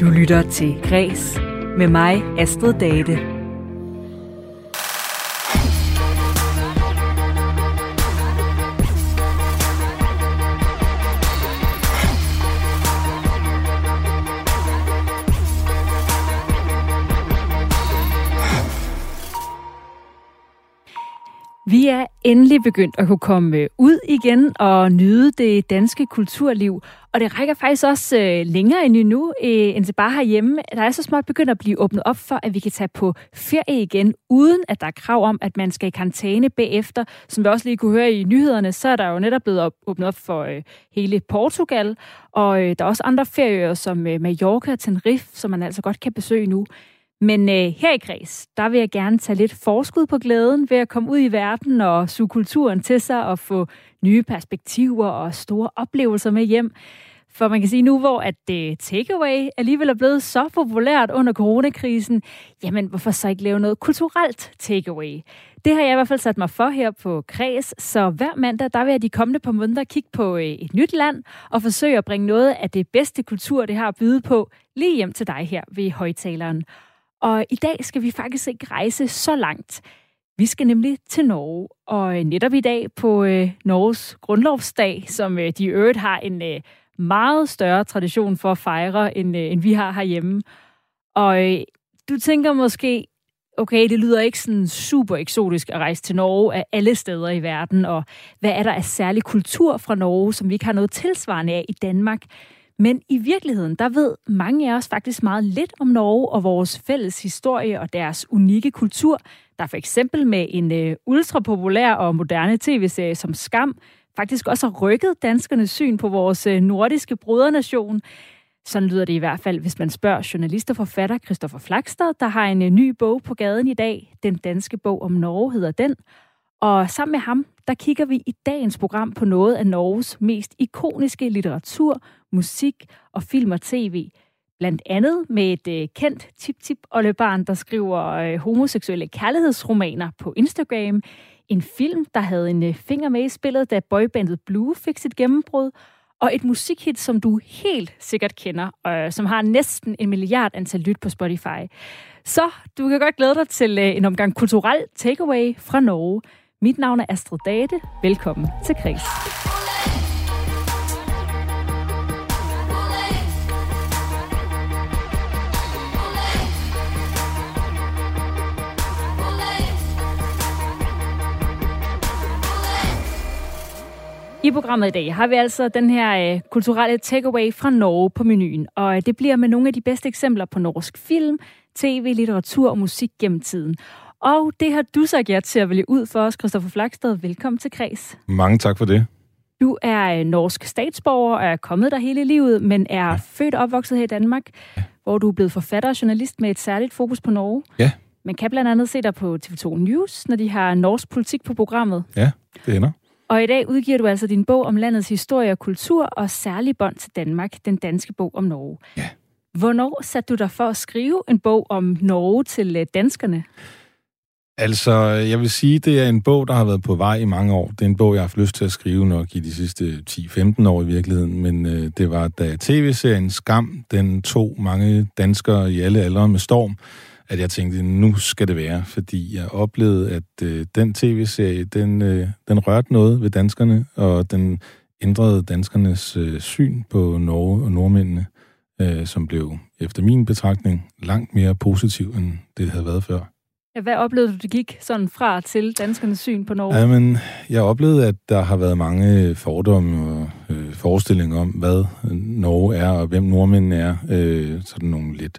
Du lytter til Græs med mig, Astrid Date. Vi er endelig begyndt at kunne komme øh, ud igen og nyde det danske kulturliv. Og det rækker faktisk også øh, længere end nu, øh, end til bare herhjemme. Der er så småt begyndt at blive åbnet op for, at vi kan tage på ferie igen, uden at der er krav om, at man skal i karantæne bagefter. Som vi også lige kunne høre i nyhederne, så er der jo netop blevet åbnet op for hele Portugal. Og der er også andre ferier som Mallorca og Tenerife, som man altså godt kan besøge nu. Men øh, her i Græs, der vil jeg gerne tage lidt forskud på glæden ved at komme ud i verden og suge kulturen til sig og få nye perspektiver og store oplevelser med hjem. For man kan sige nu, hvor at det øh, takeaway alligevel er blevet så populært under coronakrisen, jamen hvorfor så ikke lave noget kulturelt takeaway? Det har jeg i hvert fald sat mig for her på Kreds, så hver mandag, der vil jeg de kommende par måneder kigge på øh, et nyt land og forsøge at bringe noget af det bedste kultur, det har at byde på, lige hjem til dig her ved højtaleren. Og i dag skal vi faktisk ikke rejse så langt. Vi skal nemlig til Norge, og øh, netop i dag på øh, Norges grundlovsdag, som øh, de i øvrigt har en øh, meget større tradition for at fejre, end, øh, end vi har herhjemme. Og øh, du tænker måske, okay, det lyder ikke sådan super eksotisk at rejse til Norge af alle steder i verden, og hvad er der af særlig kultur fra Norge, som vi ikke har noget tilsvarende af i Danmark? Men i virkeligheden, der ved mange af os faktisk meget lidt om Norge og vores fælles historie og deres unikke kultur, der for eksempel med en øh, ultrapopulær og moderne tv-serie som Skam, faktisk også har rykket danskernes syn på vores øh, nordiske brødrenation. Sådan lyder det i hvert fald, hvis man spørger journalist og forfatter Christoffer Flakster, der har en øh, ny bog på gaden i dag. Den danske bog om Norge hedder den. Og sammen med ham, der kigger vi i dagens program på noget af Norges mest ikoniske litteratur, musik og film og tv. Blandt andet med et øh, kendt tip-tip oldebarn, der skriver øh, homoseksuelle kærlighedsromaner på Instagram. En film, der havde en øh, finger med i spillet, da boybandet Blue fik sit gennembrud. Og et musikhit, som du helt sikkert kender, øh, som har næsten en milliard antal lyt på Spotify. Så du kan godt glæde dig til øh, en omgang kulturel takeaway fra Norge. Mit navn er Astrid Date. Velkommen til Kreds. I programmet i dag har vi altså den her øh, kulturelle takeaway fra Norge på menuen, og øh, det bliver med nogle af de bedste eksempler på norsk film, tv, litteratur og musik gennem tiden. Og det har du sagt ja til at vælge ud for os, Christoffer Flakstad. Velkommen til Kreds. Mange tak for det. Du er øh, norsk statsborger og er kommet der hele livet, men er ja. født og opvokset her i Danmark, ja. hvor du er blevet forfatter og journalist med et særligt fokus på Norge. Ja. Man kan blandt andet se dig på TV2 News, når de har norsk politik på programmet. Ja, det ender. Og i dag udgiver du altså din bog om landets historie og kultur og særlig bånd til Danmark, den danske bog om Norge. Ja. Hvornår satte du dig for at skrive en bog om Norge til øh, danskerne? Altså, jeg vil sige, det er en bog, der har været på vej i mange år. Det er en bog, jeg har haft lyst til at skrive nok i de sidste 10-15 år i virkeligheden. Men øh, det var, da tv-serien Skam, den tog mange danskere i alle aldre med storm, at jeg tænkte, nu skal det være. Fordi jeg oplevede, at øh, den tv-serie, den, øh, den rørte noget ved danskerne, og den ændrede danskernes øh, syn på Norge og nordmændene, øh, som blev, efter min betragtning, langt mere positiv, end det havde været før. Hvad oplevede du, det gik sådan fra til danskernes syn på Norge? Jamen, jeg oplevede, at der har været mange fordomme og øh, forestillinger om, hvad Norge er, og hvem nordmændene er. Øh, sådan nogle lidt,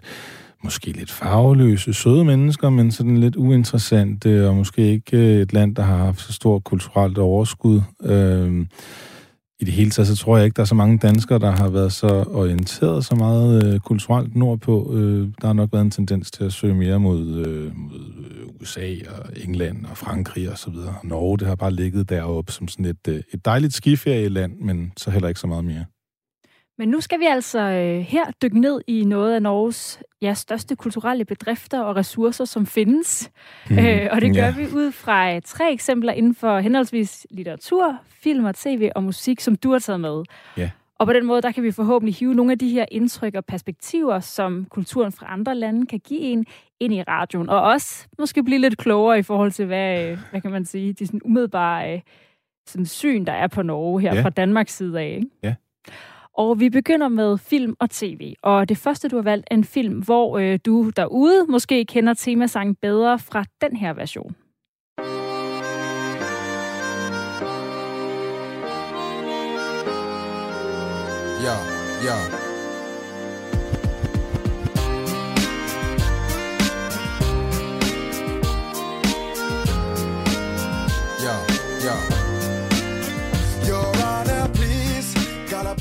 måske lidt farveløse, søde mennesker, men sådan lidt uinteressante, og måske ikke øh, et land, der har haft så stort kulturelt overskud. Øh, i det hele taget, så tror jeg ikke, der er så mange danskere, der har været så orienteret så meget øh, kulturelt nordpå. Øh, der har nok været en tendens til at søge mere mod, øh, mod øh, USA og England og Frankrig og så videre. Norge, det har bare ligget deroppe som sådan et, øh, et dejligt skiferieland, men så heller ikke så meget mere. Men nu skal vi altså øh, her dykke ned i noget af Norges ja, største kulturelle bedrifter og ressourcer, som findes. Mm, øh, og det gør ja. vi ud fra øh, tre eksempler inden for henholdsvis litteratur, film og tv og musik, som du har taget med. Ja. Og på den måde, der kan vi forhåbentlig hive nogle af de her indtryk og perspektiver, som kulturen fra andre lande kan give en, ind i radioen. Og også måske blive lidt klogere i forhold til, hvad, øh, hvad kan man sige, de sådan umiddelbare øh, sådan syn, der er på Norge her ja. fra Danmarks side af. Ikke? Ja. Og vi begynder med film og tv. Og det første, du har valgt, er en film, hvor øh, du derude måske kender temasangen bedre fra den her version. Ja, ja.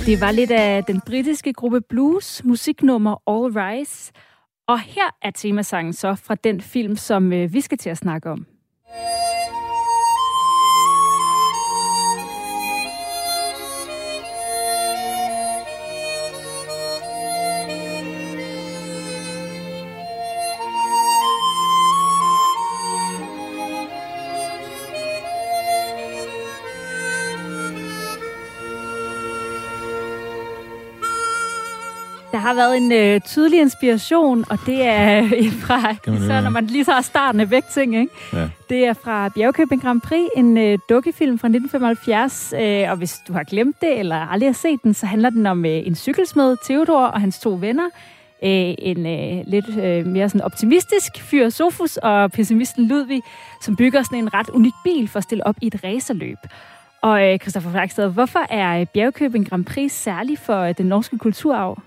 Det var lidt af den britiske gruppe Blues musiknummer All Rise. Og her er temasangen så fra den film, som øh, vi skal til at snakke om. Har været en øh, tydelig inspiration, og det er øh, fra, især når man lige så starten af vægtting, ikke? Ja. Det er fra Bjergkøbing Grand Prix, en øh, dukkefilm fra 1975, øh, og hvis du har glemt det, eller aldrig har set den, så handler den om øh, en cykelsmed, Theodor og hans to venner, øh, en øh, lidt øh, mere sådan optimistisk fyr, Sofus, og pessimisten Ludvig, som bygger sådan en ret unik bil for at stille op i et racerløb. Og øh, Christoffer hvorfor er Bjergkøbing Grand Prix særlig for øh, den norske kulturarv?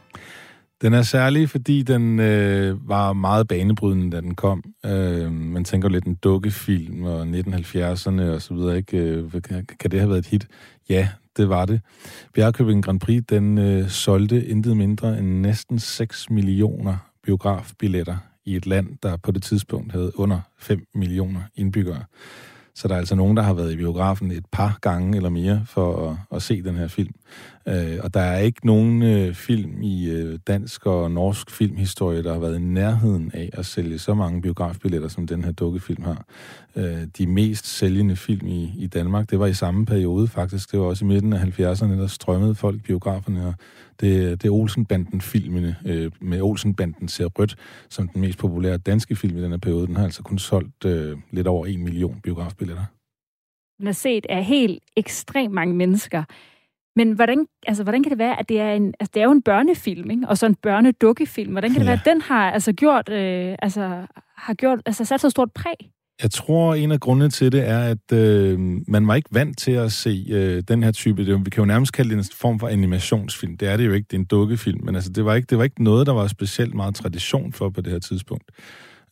Den er særlig, fordi den øh, var meget banebrydende, da den kom. Øh, man tænker lidt en dukkefilm og 1970'erne og så videre. Ikke? Øh, kan det have været et hit? Ja, det var det. Bjergkøbing Grand Prix, den øh, solgte intet mindre end næsten 6 millioner biografbilletter i et land, der på det tidspunkt havde under 5 millioner indbyggere. Så der er altså nogen, der har været i biografen et par gange eller mere for at, at se den her film. Øh, og der er ikke nogen øh, film i øh, dansk og norsk filmhistorie, der har været i nærheden af at sælge så mange biografbilletter, som den her dukkefilm har. Øh, de mest sælgende film i, i Danmark, det var i samme periode faktisk. Det var også i midten af 70'erne, der strømmede folk biograferne. Og det, det er Olsenbanden-filmene øh, med Olsenbanden ser rødt, som den mest populære danske film i denne periode. Den har altså kun solgt øh, lidt over en million biografbilletter. Den er set af helt ekstremt mange mennesker. Men hvordan, altså, hvordan kan det være, at det er en, altså, det er jo en børnefilm, ikke? og så en børnedukkefilm. Hvordan kan det ja. være, at den har altså gjort, øh, altså, har gjort, altså sat så stort præg? Jeg tror, en af grundene til det er, at øh, man var ikke vant til at se øh, den her type. Det, vi kan jo nærmest kalde det en form for animationsfilm. Det er det jo ikke, det er en dukkefilm. Men altså, det, var ikke, det var ikke noget, der var specielt meget tradition for på det her tidspunkt.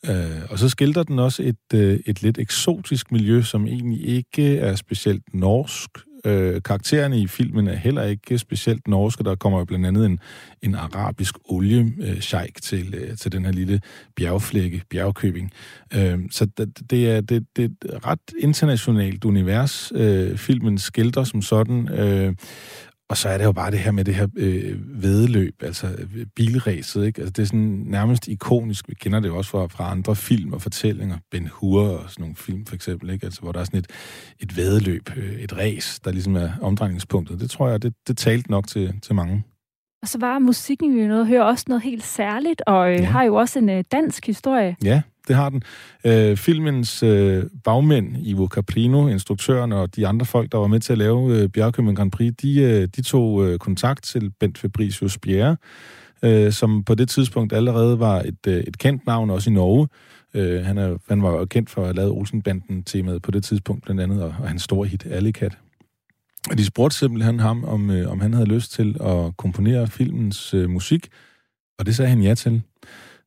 Øh, og så skildrer den også et, øh, et lidt eksotisk miljø, som egentlig ikke er specielt norsk, Øh, karaktererne i filmen er heller ikke specielt norske. Der kommer jo blandt andet en, en arabisk olie øh, til, øh, til den her lille bjergflække, bjergkøbing. Øh, så det, det, er, det, det er et ret internationalt univers, øh, filmen skildrer som sådan. Øh, og så er det jo bare det her med det her øh, vedløb, altså øh, bilræset, ikke? Altså det er sådan nærmest ikonisk. Vi kender det jo også fra, fra andre film og fortællinger. Ben Hur og sådan nogle film for eksempel, ikke? Altså hvor der er sådan et, et vedløb, øh, et race, der ligesom er omdrejningspunktet. Det tror jeg, det, det talte nok til, til mange. Og så var musikken jo noget, hører også noget helt særligt, og øh, ja. har jo også en øh, dansk historie. Ja, det har den. Øh, filmens øh, bagmænd, Ivo Caprino, instruktøren og de andre folk, der var med til at lave øh, Bjergkøbing Grand Prix, de, øh, de tog øh, kontakt til Bent Fabricius Bjerre, øh, som på det tidspunkt allerede var et, øh, et kendt navn, også i Norge. Øh, han, er, han var jo kendt for at have lavet Olsenbanden-temaet på det tidspunkt, blandt andet, og, og hans store hit, Kat. Og de spurgte simpelthen ham, om, øh, om han havde lyst til at komponere filmens øh, musik, og det sagde han ja til.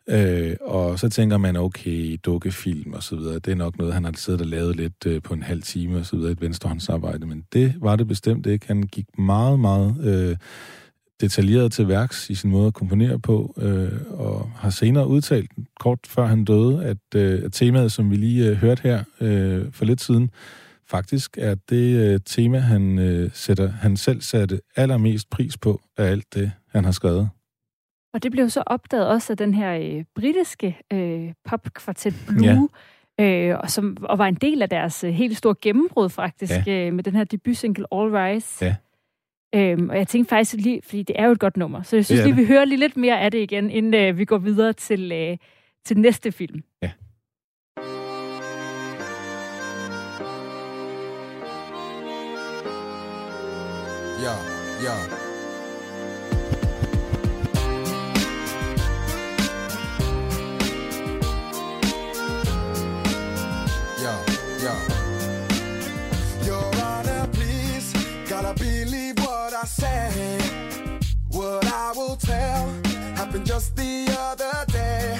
Øh, og så tænker man, okay, dukkefilm og så videre, det er nok noget, han har siddet og lavet lidt øh, på en halv time og så videre, et venstrehåndsarbejde, men det var det bestemt ikke. Han gik meget, meget øh, detaljeret til værks i sin måde at komponere på, øh, og har senere udtalt, kort før han døde, at, øh, at temaet, som vi lige øh, hørte her øh, for lidt siden, faktisk er det øh, tema, han, øh, sætter, han selv satte allermest pris på af alt det, han har skrevet. Og det blev så opdaget også af den her øh, britiske øh, popkvartet Blue, ja. øh, og, som, og var en del af deres øh, helt store gennembrud faktisk, ja. øh, med den her debutsingle All Rise. Ja. Øhm, og jeg tænkte faktisk lige, fordi det er jo et godt nummer, så jeg synes lige, vi hører lige lidt mere af det igen, inden øh, vi går videre til, øh, til næste film. Ja. Yeah, yeah. Just the other day.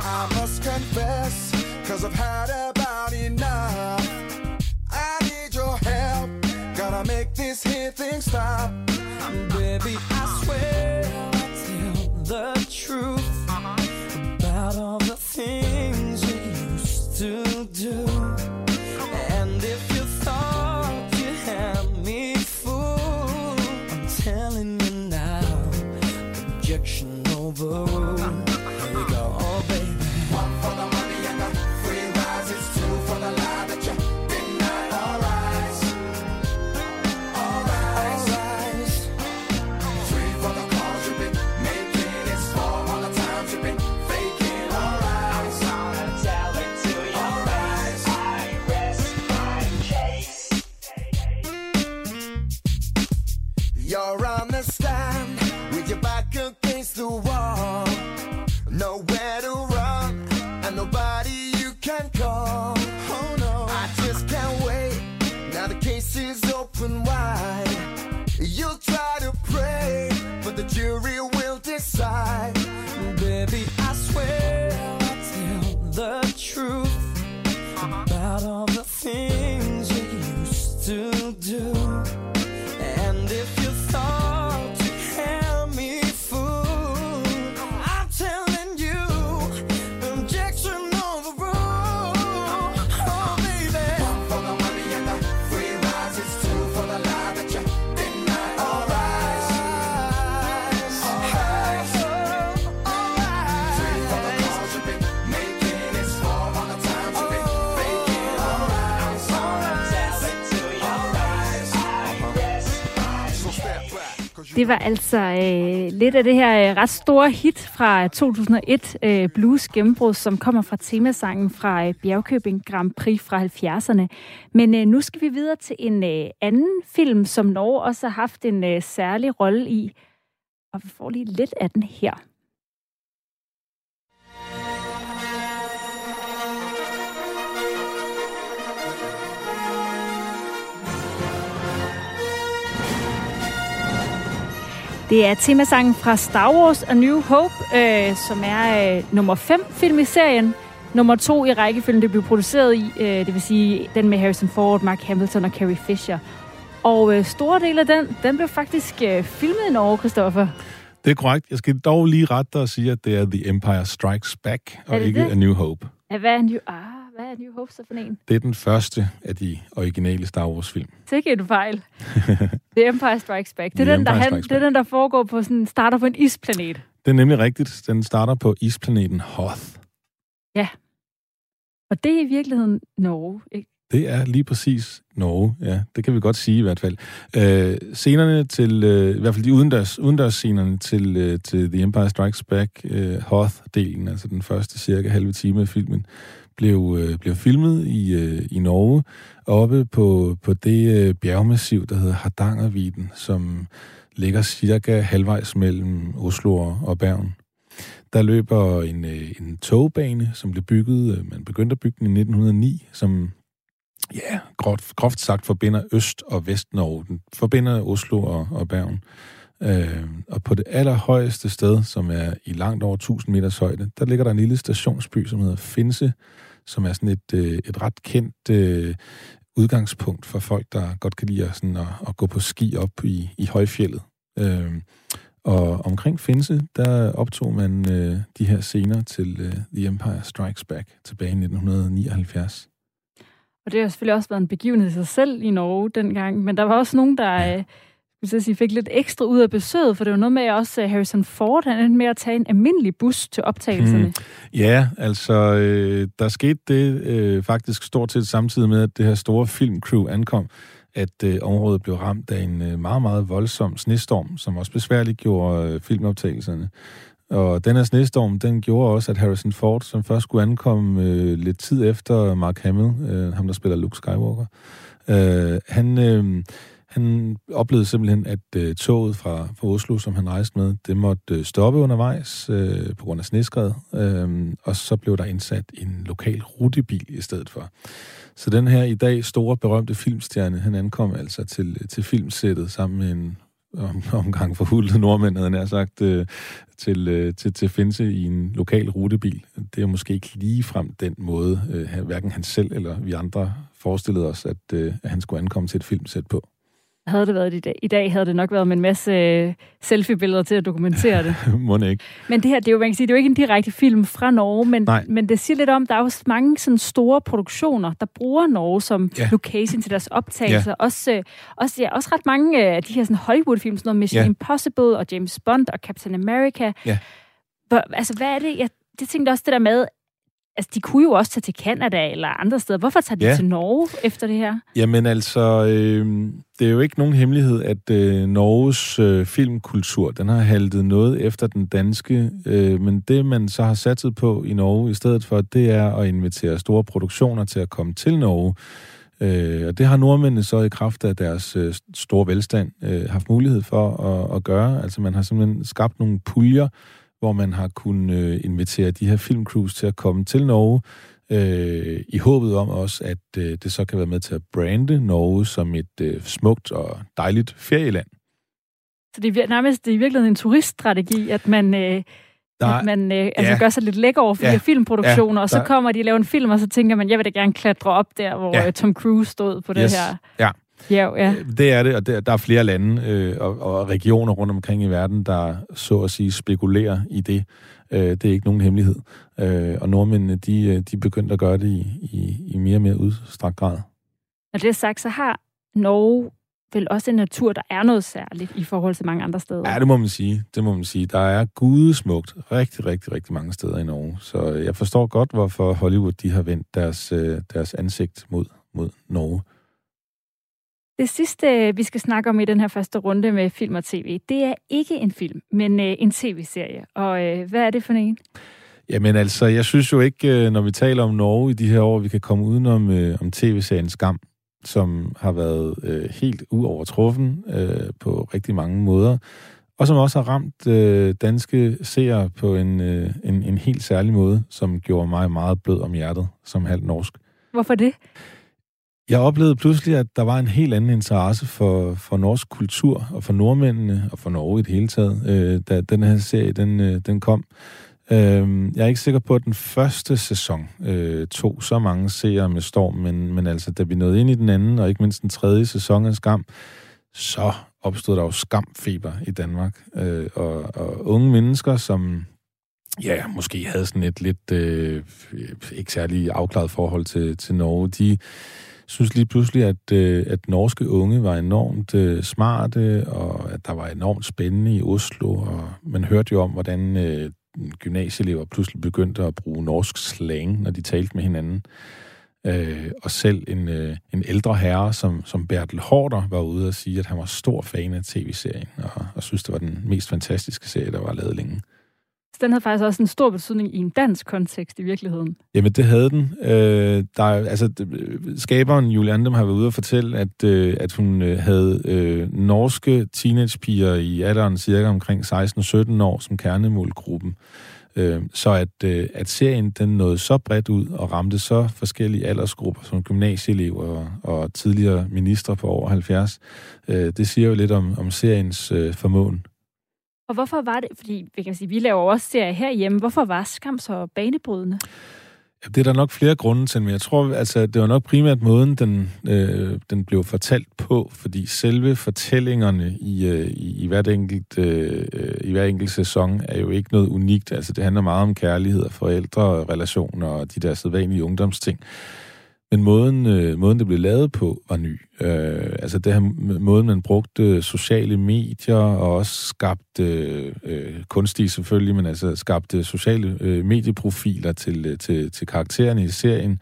I must confess, cause I've had about enough. I need your help, gotta make this here thing stop. Baby, I Det var altså øh, lidt af det her øh, ret store hit fra øh, 2001, øh, Blues Gennembrud, som kommer fra temasangen fra øh, Bjergkøbing Grand Prix fra 70'erne. Men øh, nu skal vi videre til en øh, anden film, som Norge også har haft en øh, særlig rolle i. Og vi får lige lidt af den her. Det er temasangen fra Star Wars A New Hope, øh, som er øh, nummer 5 film i serien. Nummer 2 i rækkefølgen, det blev produceret i, øh, det vil sige den med Harrison Ford, Mark Hamilton og Carrie Fisher. Og øh, store del af den, den blev faktisk øh, filmet i Norge, Christoffer. Det er korrekt. Jeg skal dog lige rette og sige, at det er The Empire Strikes Back, og ikke det? A New Hope. Ja, hvad er New... Ah, hvad er New Hope så for en? Det er den første af de originale Star Wars-film. Det er en fejl. The Empire Strikes Back. Det er, den, der, han, det er den, der foregår på sådan, starter på en isplanet. Det er nemlig rigtigt. Den starter på isplaneten Hoth. Ja. Og det er i virkeligheden Norge, ikke? Det er lige præcis Norge, ja. Det kan vi godt sige i hvert fald. Øh, scenerne til, øh, i hvert fald de udendørs, udendørs scenerne til, øh, til The Empire Strikes Back, øh, Hoth-delen, altså den første cirka halve time af filmen, blev, øh, blev filmet i, øh, i Norge, oppe på, på det øh, bjergmassiv, der hedder Hardangerviden, som ligger cirka halvvejs mellem Oslo og Bergen. Der løber en, øh, en togbane, som blev bygget, øh, man begyndte at bygge den i 1909, som ja, groft, groft sagt forbinder Øst- og Vest-Norge. Den forbinder Oslo og, og Bergen. Øh, og på det allerhøjeste sted, som er i langt over 1000 meters højde, der ligger der en lille stationsby, som hedder Finse, som er sådan et, øh, et ret kendt øh, udgangspunkt for folk, der godt kan lide at, sådan at, at gå på ski op i, i højfjellet. Øh, og omkring Finse, der optog man øh, de her scener til øh, The Empire Strikes Back tilbage i 1979. Og det har selvfølgelig også været en begivenhed i sig selv i Norge dengang, men der var også nogen, der... Ja hvis så sige, fik lidt ekstra ud af besøget, for det var noget med også øh, Harrison Ford, han endte med at tage en almindelig bus til optagelserne. Hmm. Ja, altså, øh, der skete det øh, faktisk stort set samtidig med, at det her store filmcrew ankom, at øh, området blev ramt af en øh, meget, meget voldsom snestorm, som også besværligt gjorde øh, filmoptagelserne. Og den her snestorm, den gjorde også, at Harrison Ford, som først skulle ankomme øh, lidt tid efter Mark Hamill, øh, ham der spiller Luke Skywalker, øh, han, øh, han oplevede simpelthen, at øh, toget fra, fra Oslo, som han rejste med, det måtte øh, stoppe undervejs øh, på grund af sneskred, øh, og så blev der indsat en lokal rutebil i stedet for. Så den her i dag store, berømte filmstjerne, han ankom altså til, til filmsættet sammen med en om, omgang for hullet nordmænd, havde han sagt, øh, til, øh, til, til Finse i en lokal rutebil. Det er måske ikke lige frem den måde, øh, hverken han selv eller vi andre forestillede os, at, øh, at han skulle ankomme til et filmsæt på. Havde det været i dag, i dag havde det nok været med en masse øh, selfie-billeder til at dokumentere det. Må ikke. Men det her, det er jo, man kan sige, det er jo ikke en direkte film fra Norge, men, Nej. men det siger lidt om, der er jo mange sådan store produktioner, der bruger Norge som Ja. location til deres optagelser. Ja. Også, øh, også, ja, også ret mange øh, af de her sådan Hollywood-film, sådan noget Mission Ja. Impossible og James Bond og Captain America. Ja. Hvor, altså, hvad er det? Jeg, det tænkte også det der med, altså, de kunne jo også tage til Canada eller andre steder. Hvorfor tager de Ja. til Norge efter det her? Jamen altså, øh, det er jo ikke nogen hemmelighed, at øh, Norges øh, filmkultur, den har haltet noget efter den danske, øh, men det man så har satset på i Norge i stedet for, det er at invitere store produktioner til at komme til Norge. Øh, og det har nordmændene så i kraft af deres øh, store velstand øh, haft mulighed for at, at gøre. Altså man har simpelthen skabt nogle puljer, hvor man har kunnet øh, invitere de her filmcrews til at komme til Norge, øh, i håbet om også, at øh, det så kan være med til at brande Norge som et øh, smukt og dejligt ferieland. Så det er nærmest det er i virkeligheden en turiststrategi, at man, øh, Der, at man øh, altså ja. gør sig lidt lækker over for Ja. de filmproduktioner, Ja, og så kommer de og laver en film, og så tænker man, jeg vil da gerne klatre op der, hvor Ja. ja. Tom Cruise stod på det Yes. her Ja. Bjerg. Ja. Det er det, og der, der er flere lande øh, og, og regioner rundt omkring i verden, der så at sige spekulerer i det. Øh, det er ikke nogen hemmelighed. Øh, og nordmændene, de, øh, de er begyndt at gøre det i, i, i mere og mere udstrakt grad. Når det er sagt, så har Norge vel også en natur, der er noget særligt i forhold til mange andre steder. Ja, det må man sige. Det må man sige. Der er gudesmukt rigtig, rigtig, rigtig mange steder i Norge. Så jeg forstår godt, hvorfor Hollywood de har vendt deres, øh, deres ansigt mod, mod Norge. Det sidste, vi skal snakke om i den her første runde med film og tv, det er ikke en film, men øh, en tv-serie. Og øh, hvad er det for en? Jamen altså, jeg synes jo ikke, øh, når vi taler om Norge i de her år, vi kan komme udenom øh, om tv-serien Skam, som har været øh, helt uovertruffen øh, på rigtig mange måder, og som også har ramt øh, danske seere på en, øh, en, en helt særlig måde, som gjorde mig meget blød om hjertet som halvt norsk. Hvorfor det? Jeg oplevede pludselig, at der var en helt anden interesse for, for norsk kultur, og for nordmændene, og for Norge i det hele taget, øh, da den her serie den, øh, den kom. Øh, jeg er ikke sikker på, at den første sæson øh, tog så mange seere med storm, men, men altså, da vi nåede ind i den anden, og ikke mindst den tredje sæson af Skam, så opstod der jo skamfeber i Danmark. Øh, og, og unge mennesker, som ja, måske havde sådan et lidt øh, ikke særlig afklaret forhold til, til Norge, de synes lige pludselig, at, øh, at norske unge var enormt øh, smarte, og at der var enormt spændende i Oslo, og man hørte jo om, hvordan øh, gymnasieelever pludselig begyndte at bruge norsk slang, når de talte med hinanden. Øh, og selv en, øh, en ældre herre, som, som Bertel Hårder, var ude og sige, at han var stor fan af tv-serien, og, og synes, det var den mest fantastiske serie, der var lavet længe. Så den havde faktisk også en stor betydning i en dansk kontekst i virkeligheden. Jamen, det havde den. Øh, der, altså, skaberen Julie Andem har været ude og fortælle, at, øh, at hun øh, havde øh, norske teenagepiger i alderen cirka omkring 16-17 år som kernemålgruppen. Øh, så at, øh, at serien den nåede så bredt ud og ramte så forskellige aldersgrupper som gymnasieelever og, og tidligere ministre på over 70, øh, det siger jo lidt om, om seriens øh, formåen. Og hvorfor var det, fordi vi kan sige, vi laver også serier herhjemme, hvorfor var Skam så banebrydende? Ja, Det er der nok flere grunde til, men jeg tror, altså, det var nok primært måden, den, øh, den blev fortalt på, fordi selve fortællingerne i, øh, i, i, hvert enkelt, øh, øh i hver enkelt sæson er jo ikke noget unikt. Altså, det handler meget om kærlighed og forældrerelationer og de der sædvanlige ungdomsting. Men måden, øh, måden det blev lavet på, var ny. Øh, altså det her måden, man brugte øh, sociale medier og også skabte, øh, øh, kunstige selvfølgelig, men altså skabte øh, sociale øh, medieprofiler til, øh, til, til karaktererne i serien,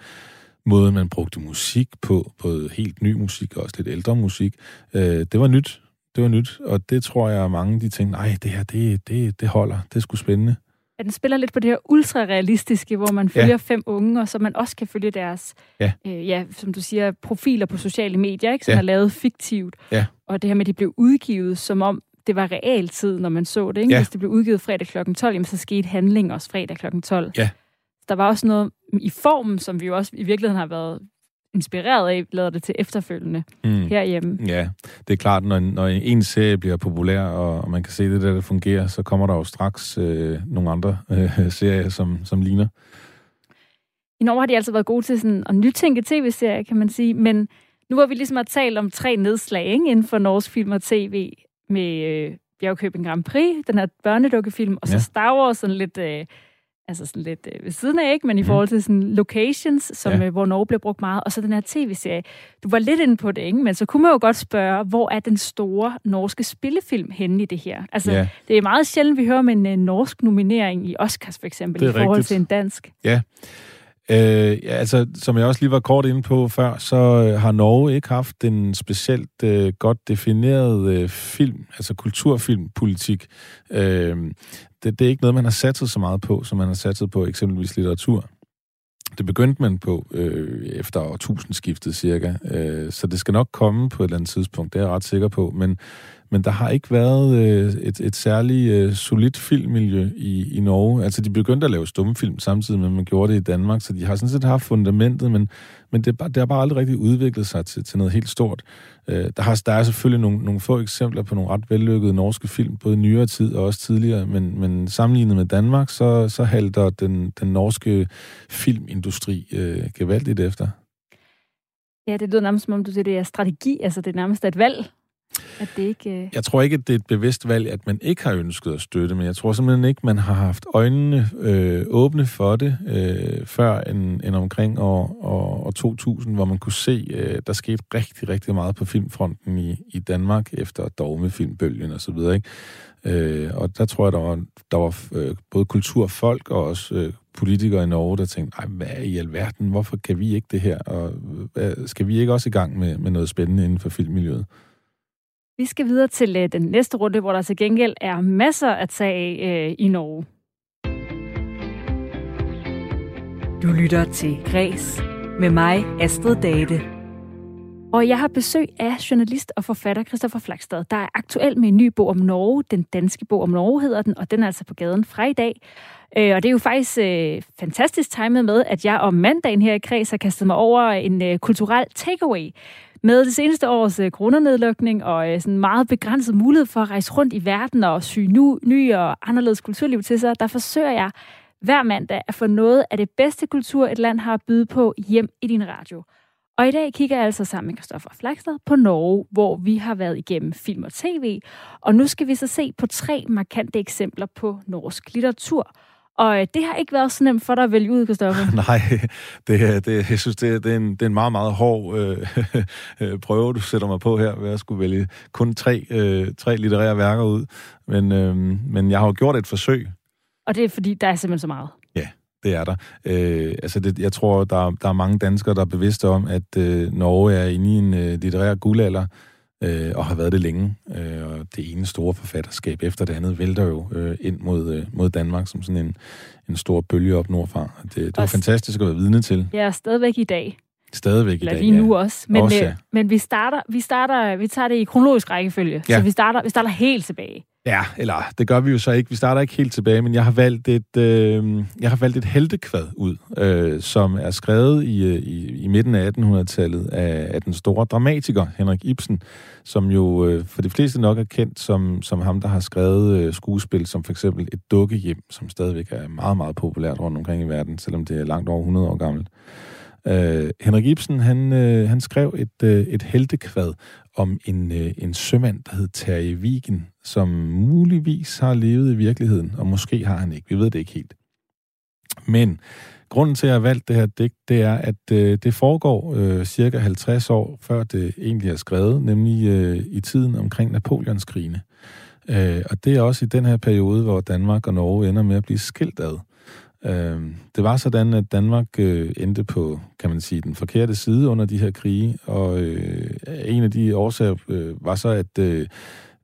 måden, man brugte musik på, både helt ny musik og også lidt ældre musik, øh, det var nyt. Det var nyt, og det tror jeg, at mange de tænkte, nej, det her, det, det, det holder, det er sgu spændende. Ja, den spiller lidt på det her ultrarealistiske, hvor man følger ja. fem unge, og så man også kan følge deres, ja. Øh, ja, som du siger, profiler på sociale medier, ikke, som Ja. er lavet fiktivt. Ja. Og det her med, at de blev udgivet, som om det var realtid, når man så det. Ikke? Ja. Hvis det blev udgivet fredag kl. 12, jamen, så skete handling også fredag kl. 12. Ja. Der var også noget i formen, som vi jo også i virkeligheden har været inspireret af, lader det til efterfølgende Mm. herhjemme. Ja, det er klart, når, når en serie bliver populær, og, man kan se det der, der fungerer, så kommer der jo straks øh, nogle andre øh, serier, som, som ligner. I Norge har de altså været gode til sådan at nytænke tv-serier, kan man sige. Men nu hvor vi ligesom har talt om tre nedslag ikke, inden for norsk film og tv med øh, Bjergkøbing Grand Prix, den her børnedukkefilm, og så Ja. Star Wars sådan lidt, øh, altså sådan lidt øh, ved siden af, ikke? men i Mhm. forhold til sådan locations, som, Ja. ja. øh, hvor Norge bliver brugt meget, og så den her tv-serie. Du var lidt inde på det, ikke? men så kunne man jo godt spørge, hvor er den store norske spillefilm henne i det her? Altså, Ja. det er meget sjældent, vi hører om en øh, norsk nominering i Oscars for eksempel, i forhold rigtigt. til en dansk. Øh, ja, altså, som jeg også lige var kort inde på før, så øh, har Norge ikke haft en specielt øh, godt defineret øh, film, altså kulturfilmpolitik. Øh, det, det er ikke noget, man har satset så meget på, som man har satset på eksempelvis litteratur. Det begyndte man på øh, efter årtusindskiftet cirka, øh, så det skal nok komme på et eller andet tidspunkt, det er jeg ret sikker på, men, men der har ikke været øh, et, et særligt øh, solidt filmmiljø i, i Norge. Altså, de begyndte at lave stumfilm samtidig med, at man gjorde det i Danmark, så de har sådan set haft fundamentet, men, men det, bare- det har bare aldrig rigtig udviklet sig til, til noget helt stort. Øh, der, har, der er selvfølgelig nogle, nogle få eksempler på nogle ret vellykkede norske film, både i nyere tid og også tidligere, men, men sammenlignet med Danmark, så, så halter den, den norske filmindustri øh, gevaldigt efter. Ja, det lyder nærmest som om, du siger, det er strategi, altså det er nærmest et valg, at det ikke... øh, Jeg tror ikke, at det er et bevidst valg, at man ikke har ønsket at støtte, men jeg tror simpelthen ikke, man har haft øjnene øh, åbne for det øh, før end, end omkring år, år, år 2000, hvor man kunne se, øh, der skete rigtig, rigtig meget på filmfronten i, i Danmark efter dogmefilmbølgen og så videre, ikke? Øh, og der tror jeg, der var, der var øh, både kulturfolk og også øh, politikere i Norge, der tænkte, Ej, hvad i alverden, hvorfor kan vi ikke det her? Og øh, skal vi ikke også i gang med, med noget spændende inden for filmmiljøet? Vi skal videre til øh, den næste runde, hvor der til gengæld er masser at tage af øh, i Norge. Du lytter til Græs med mig, Astrid Date. Og jeg har besøg af journalist og forfatter Christoffer Flakstad, der er aktuel med en ny bog om Norge. Den danske bog om Norge hedder den, og den er altså på gaden fra i dag. Øh, og det er jo faktisk øh, fantastisk timet med, at jeg om mandagen her i Kreds har kastet mig over en øh, kulturel takeaway. Med det seneste års øh, coronanedlukning og øh, sådan meget begrænset mulighed for at rejse rundt i verden og syge nu, ny og anderledes kulturliv til sig, der forsøger jeg hver mandag at få noget af det bedste kultur, et land har at byde på hjem i din radio. Og i dag kigger jeg altså sammen med Christoffer Flagstad på Norge, hvor vi har været igennem film og tv. Og nu skal vi så se på tre markante eksempler på norsk litteratur. Og øh, det har ikke været så nemt for dig at vælge ud, Christoffer. Nej, det, det, jeg synes, det, er- det, er en, det er en meget, meget hård øh, øh, prøve, du sætter mig på her, ved at skulle vælge kun tre, øh, tre litterære værker ud. Men, øh, men jeg har jo gjort et forsøg, Og det er fordi, der er simpelthen så meget. Det er der. Øh, altså det, jeg tror, der, der er mange danskere, der er bevidste om, at øh, Norge er inde i en øh, litterær guldalder, øh, og har været det længe. Øh, og det ene store forfatterskab efter det andet vælter jo øh, ind mod, øh, mod Danmark som sådan en, en stor bølge op nordfra. Det, det var fantastisk at være vidne til. Er stadigvæk i dag. Stadigvæk i Eller dag. lige nu også. Men, Også, øh, ja. men vi starter, vi starter, vi tager det i kronologisk rækkefølge. Ja. Så vi starter, vi starter helt tilbage. Ja, eller det gør vi jo så ikke. Vi starter ikke helt tilbage, men jeg har valgt et, øh, jeg har valgt et heltekvad ud, øh, som er skrevet i, øh, i, i midten af 1800-tallet af, af den store dramatiker Henrik Ibsen, som jo øh, for de fleste nok er kendt som, som ham, der har skrevet øh, skuespil, som for eksempel Et dukkehjem, som stadigvæk er meget, meget populært rundt omkring i verden, selvom det er langt over 100 år gammelt. Øh, Øh, Henrik Ibsen, han, øh, han skrev et, øh, et heltekvad om en, øh, en sømand, der hed Terje Vigen, som muligvis har levet i virkeligheden, og måske har han ikke. Vi ved det ikke helt. Men grunden til, at jeg har valgt det her digt, det er, at øh, det foregår øh, cirka 50 år før det egentlig er skrevet, nemlig øh, i tiden omkring Napoleonskrigene. Øh, og det er også i den her periode, hvor Danmark og Norge ender med at blive skilt ad. Øh, det var sådan, at Danmark øh, endte på, kan man sige, den forkerte side under de her krige, og øh, en af de årsager øh, var så, at øh,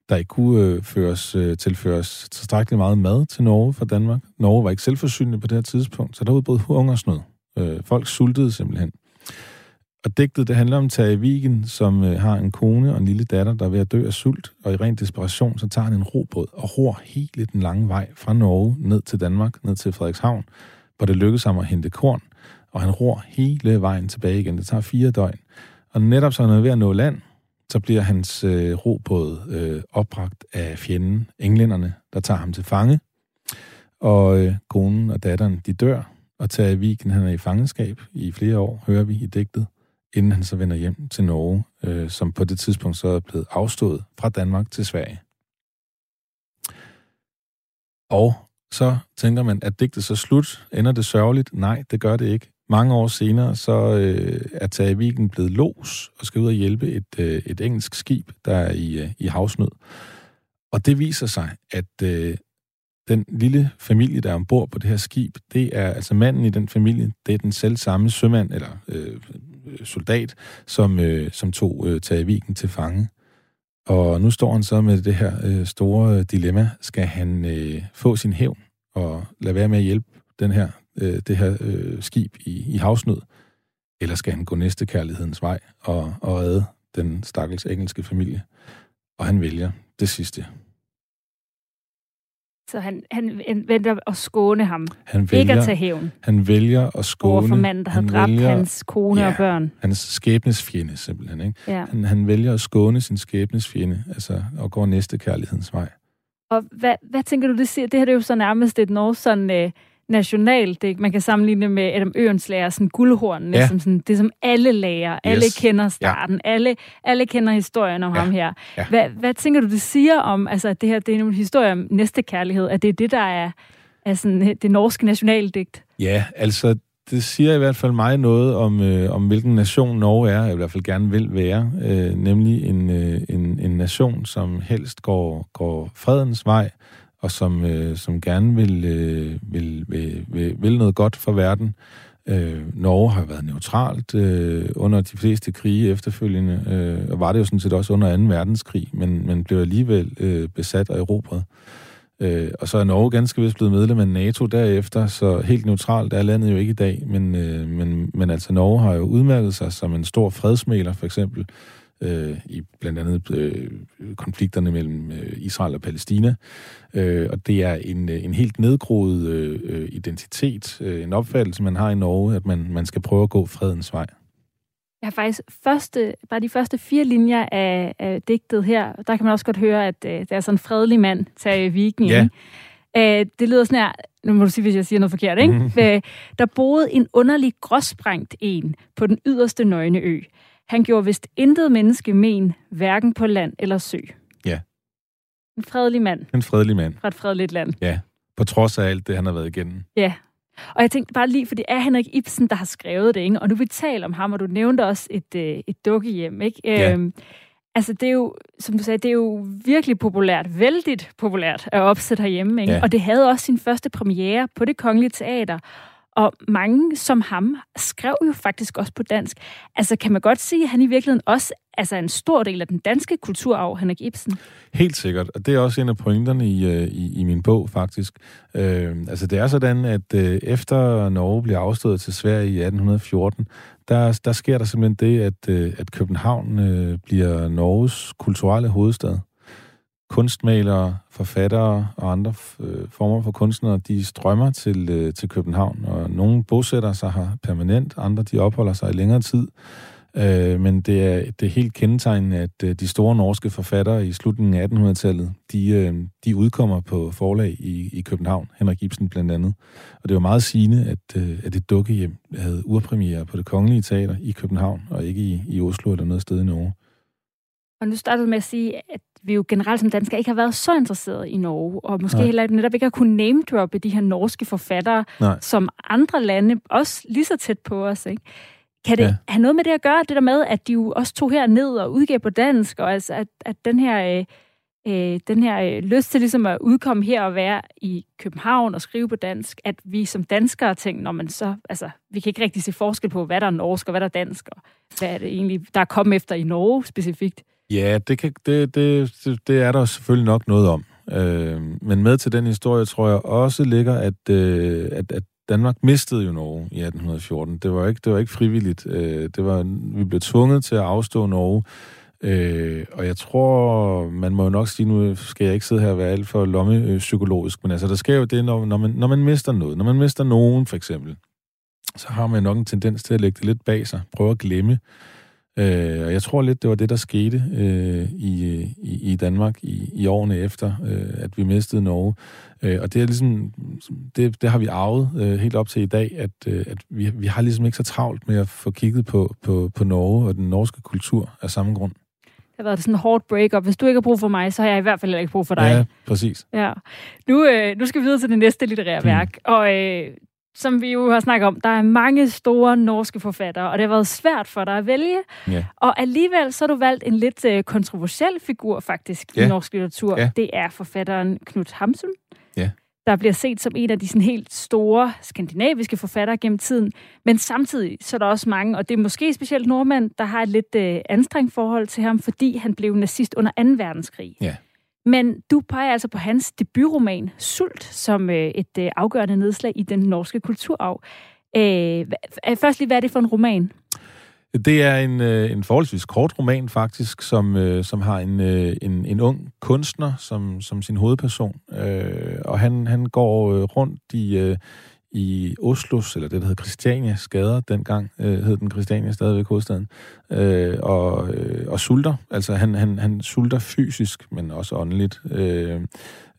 der ikke kunne øh, føres, øh, tilføres tilstrækkeligt meget mad til Norge fra Danmark. Norge var ikke selvforsynende på det her tidspunkt, så der udbrød hungersnød. Øh, folk sultede simpelthen. Og digtet, det handler om Tage Vigen, som øh, har en kone og en lille datter, der er ved at dø af sult, og i ren desperation, så tager han en robåd og ror hele den lange vej fra Norge ned til Danmark, ned til Frederikshavn, hvor det lykkes ham at hente korn, og han ror hele vejen tilbage igen. Det tager fire døgn. Og netop så han er ved at nå land, så bliver hans øh, robåd øh, opbragt af fjenden, englænderne, der tager ham til fange. Og øh, konen og datteren, de dør, og Tage Vigen, han er i fangenskab i flere år, hører vi i digtet inden han så vender hjem til Norge, øh, som på det tidspunkt så er blevet afstået fra Danmark til Sverige. Og så tænker man, at digtet så slut. Ender det sørgeligt? Nej, det gør det ikke. Mange år senere, så øh, er Tage Vigen blevet los og skal ud og hjælpe et, øh, et engelsk skib, der er i, øh, i havsnød. Og det viser sig, at øh, den lille familie, der er ombord på det her skib, det er altså manden i den familie, det er den selv samme sømand, eller øh, Øh, soldat, som, øh, som tog øh, Tage til fange. Og nu står han så med det her øh, store øh, dilemma. Skal han øh, få sin hævn og lade være med at hjælpe den her, øh, det her øh, skib i, i havsnød? Eller skal han gå næste kærlighedens vej og, og redde den stakkels engelske familie? Og han vælger det sidste. Så han, han venter at skåne ham. Han vælger, ikke at tage hævn. Han vælger at skåne... Over for manden, der har dræbt vælger, hans kone ja, og børn. Hans skæbnesfjende, simpelthen. Ikke? Ja. Han, han vælger at skåne sin skæbnesfjende, altså, og går næste kærlighedens vej. Og hvad, hvad tænker du, det siger? Det her det er jo så nærmest et norsk sådan... Øh, nationalt. Man kan sammenligne med Adam Ørenslager, sådan guldhornene, ja. som sådan, det som alle lærer. Yes. Alle kender starten. Ja. Alle, alle kender historien om ja. ham her. Ja. Hvad, hvad tænker du, det siger om, altså, at det her det er en historie om næste kærlighed, at det er det, der er, er sådan, det norske nationaldigt? Ja, altså det siger i hvert fald mig noget om, øh, om hvilken nation Norge er, jeg i hvert fald gerne vil være, øh, nemlig en, øh, en, en nation, som helst går, går fredens vej, og som, øh, som gerne vil, øh, vil, vil, vil, vil noget godt for verden. Øh, Norge har været neutralt øh, under de fleste krige efterfølgende, øh, og var det jo sådan set også under 2. verdenskrig, men, men blev alligevel øh, besat og erobret. Øh, og så er Norge ganske vist blevet medlem af NATO derefter, så helt neutralt er landet jo ikke i dag, men, øh, men, men altså Norge har jo udmærket sig som en stor fredsmæler, for eksempel, øh, i blandt andet øh, konflikterne mellem øh, Israel og Palæstina. Øh, og det er en, en helt nedgroet øh, identitet, øh, en opfattelse, man har i Norge, at man, man skal prøve at gå fredens vej. Jeg har faktisk første, bare de første fire linjer af, af digtet her, der kan man også godt høre, at øh, det er sådan en fredelig mand, Tage Viking. Ja. Øh, det lyder sådan her, nu må du sige, hvis jeg siger noget forkert, ikke? Mm. der boede en underlig gråsprængt en på den yderste nøgne ø. Han gjorde vist intet menneske men, hverken på land eller sø. Ja. En fredelig mand. En fredelig mand. Fra et fredeligt land. Ja, på trods af alt det, han har været igennem. Ja. Og jeg tænkte bare lige, for det er Henrik Ibsen, der har skrevet det, ikke? og nu vi taler om ham, og du nævnte også et, øh, et dukkehjem, ikke? Ja. Øhm, altså, det er jo, som du sagde, det er jo virkelig populært, vældigt populært at opsætte herhjemme, ikke? Ja. Og det havde også sin første premiere på det Kongelige Teater. Og mange som ham skrev jo faktisk også på dansk. Altså kan man godt sige, at han i virkeligheden også altså en stor del af den danske kulturarv, Henrik Ibsen? Helt sikkert, og det er også en af pointerne i, øh, i, i min bog faktisk. Øh, altså det er sådan, at øh, efter Norge bliver afstået til Sverige i 1814, der, der sker der simpelthen det, at, øh, at København øh, bliver Norges kulturelle hovedstad kunstmalere, forfattere og andre øh, former for kunstnere, de strømmer til, øh, til København, og nogle bosætter sig her permanent, andre de opholder sig i længere tid. Øh, men det er, det er helt kendetegnende, at øh, de store norske forfattere i slutningen af 1800-tallet, de, øh, de udkommer på forlag i, i København, Henrik Ibsen blandt andet. Og det var meget sigende, at, øh, at et dukkehjem havde urpremiere på det kongelige teater i København, og ikke i, i Oslo eller noget sted i Norge. Og nu startede med at sige, at vi jo generelt som danskere ikke har været så interesserede i Norge, og måske Nej. heller netop ikke har kunnet name-droppe de her norske forfattere, Nej. som andre lande, også lige så tæt på os. Ikke? Kan det ja. have noget med det at gøre, det der med, at de jo også tog her ned og udgav på dansk, og altså, at, at den her... Øh, øh, den her øh, lyst til ligesom at udkomme her og være i København og skrive på dansk, at vi som danskere tænker, når man så, altså, vi kan ikke rigtig se forskel på, hvad der er norsk og hvad der er dansk, og hvad er det egentlig, der er kommet efter i Norge specifikt. Ja, det, kan, det, det, det er der selvfølgelig nok noget om. Øh, men med til den historie, tror jeg også ligger, at, øh, at, at Danmark mistede jo Norge i 1814. Det var ikke, det var ikke frivilligt. Øh, det var, vi blev tvunget til at afstå Norge. Øh, og jeg tror, man må jo nok sige, nu skal jeg ikke sidde her og være alt for lommepsykologisk, men altså, der sker jo det, når, når, man, når man mister noget. Når man mister nogen, for eksempel, så har man nok en tendens til at lægge det lidt bag sig. Prøve at glemme. Øh, og jeg tror lidt, det var det, der skete øh, i, i, i Danmark i, i årene efter, øh, at vi mistede Norge. Øh, og det er ligesom, det, det har vi arvet øh, helt op til i dag, at, øh, at vi, vi har ligesom ikke så travlt med at få kigget på, på, på Norge og den norske kultur af samme grund. Det har været sådan en hårdt break-up. Hvis du ikke har brug for mig, så har jeg i hvert fald ikke brug for dig. Ja, præcis. Ja. Nu, øh, nu skal vi videre til det næste litterære mm. værk. Og øh, som vi jo har snakket om, der er mange store norske forfattere, og det har været svært for dig at vælge. Ja. Og alligevel så har du valgt en lidt øh, kontroversiel figur faktisk Ja. i norsk litteratur. Ja. Det er forfatteren Knut Hamsun. Ja. Der bliver set som en af de sådan helt store skandinaviske forfattere gennem tiden. Men samtidig så er der også mange, og det er måske specielt nordmænd, der har et lidt øh, anstrengt forhold til ham, fordi han blev nazist under 2. verdenskrig. Ja. Men du peger altså på hans debutroman Sult som øh, et øh, afgørende nedslag i den norske kulturarv. Øh, øh, først lige, hvad er det for en roman? Det er en, en forholdsvis kort roman faktisk, som, som har en, en, en ung kunstner som, som sin hovedperson. Øh, og han, han går rundt i, i Oslos, eller det, der hed Christianias gader dengang, øh, hed den Christiania stadigvæk hovedstaden, øh, og, øh, og sulter. Altså han, han, han sulter fysisk, men også åndeligt. Øh,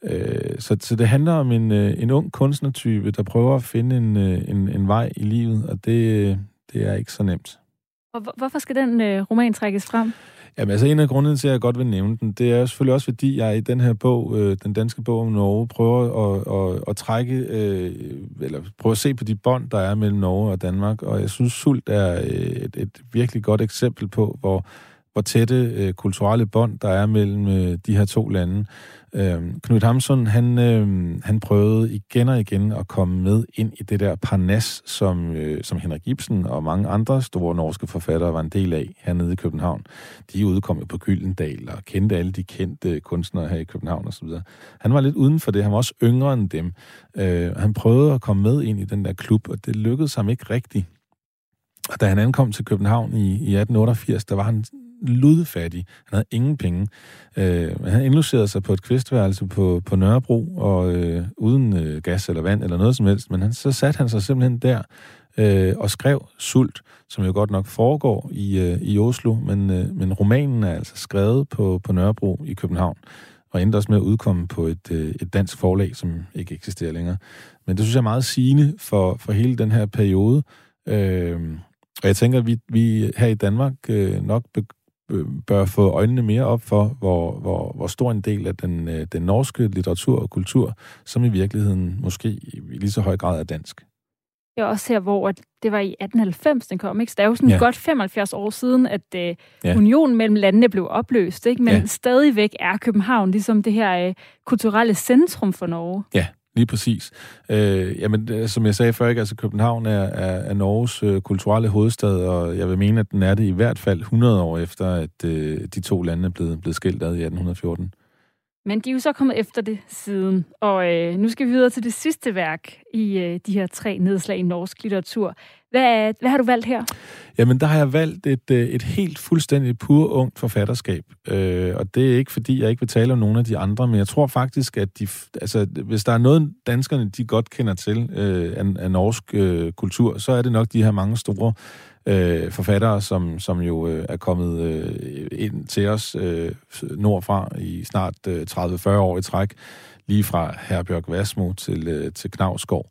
øh, så, så det handler om en, øh, en ung kunstnertype, der prøver at finde en, øh, en, en vej i livet, og det, øh, det er ikke så nemt. Og hvorfor skal den øh, roman trækkes frem? Jamen altså en af grundene til, at jeg godt vil nævne den, det er selvfølgelig også, fordi jeg i den her bog, øh, den danske bog om Norge, prøver at, at, at trække, øh, eller prøve at se på de bånd, der er mellem Norge og Danmark, og jeg synes, Sult er øh, et, et virkelig godt eksempel på, hvor, hvor tætte øh, kulturelle bånd, der er mellem øh, de her to lande. Øh, Knud Hamsun, han, øh, han prøvede igen og igen at komme med ind i det der parnas, som, øh, som Henrik Ibsen og mange andre store norske forfattere var en del af hernede i København. De udkom jo på Gyldendal og kendte alle de kendte øh, kunstnere her i København osv. Han var lidt uden for det. Han var også yngre end dem. Øh, han prøvede at komme med ind i den der klub, og det lykkedes ham ikke rigtigt. Og da han ankom til København i, i 1888, der var han ludfattig. Han havde ingen penge. Øh, han indlucerede sig på et kvistværelse på, på Nørrebro, og øh, uden øh, gas eller vand eller noget som helst. Men han, så satte han sig simpelthen der øh, og skrev Sult, som jo godt nok foregår i, øh, i Oslo, men, øh, men romanen er altså skrevet på, på Nørrebro i København, og endte også med at udkomme på et, øh, et dansk forlag, som ikke eksisterer længere. Men det synes jeg er meget sigende for, for hele den her periode. Øh, og jeg tænker, at vi, vi her i Danmark øh, nok bør få øjnene mere op for, hvor, hvor, hvor stor en del af den, øh, den norske litteratur og kultur, som i virkeligheden måske i lige så høj grad er dansk. Jeg også her, hvor det var i 1890, den kom. Ikke? Så det er jo sådan Ja. ja. godt 75 år siden, at øh, Ja. ja. unionen mellem landene blev opløst. Ikke? Men Ja. ja. stadigvæk er København ligesom det her øh, kulturelle centrum for Norge. Lige præcis. Øh, jamen, øh, som jeg sagde før, ikke, altså København er, er, er Norges øh, kulturelle hovedstad, og jeg vil mene, at den er det i hvert fald 100 år efter, at øh, de to lande er blevet, blevet skilt ad i 1814. Men de er jo så kommet efter det siden. Og øh, nu skal vi videre til det sidste værk i øh, de her tre nedslag i norsk litteratur. Hvad, hvad har du valgt her? Jamen, der har jeg valgt et, øh, et helt fuldstændig pur ungt forfatterskab. Øh, og det er ikke, fordi jeg ikke vil tale om nogle af de andre, men jeg tror faktisk, at de, altså, hvis der er noget, danskerne de godt kender til øh, af, af norsk øh, kultur, så er det nok de her mange store øh, forfattere, som, som jo øh, er kommet øh, ind til os øh, nordfra i snart øh, 30-40 år i træk, lige fra Herbjørg Vasmo til, øh, til Knavsgaard.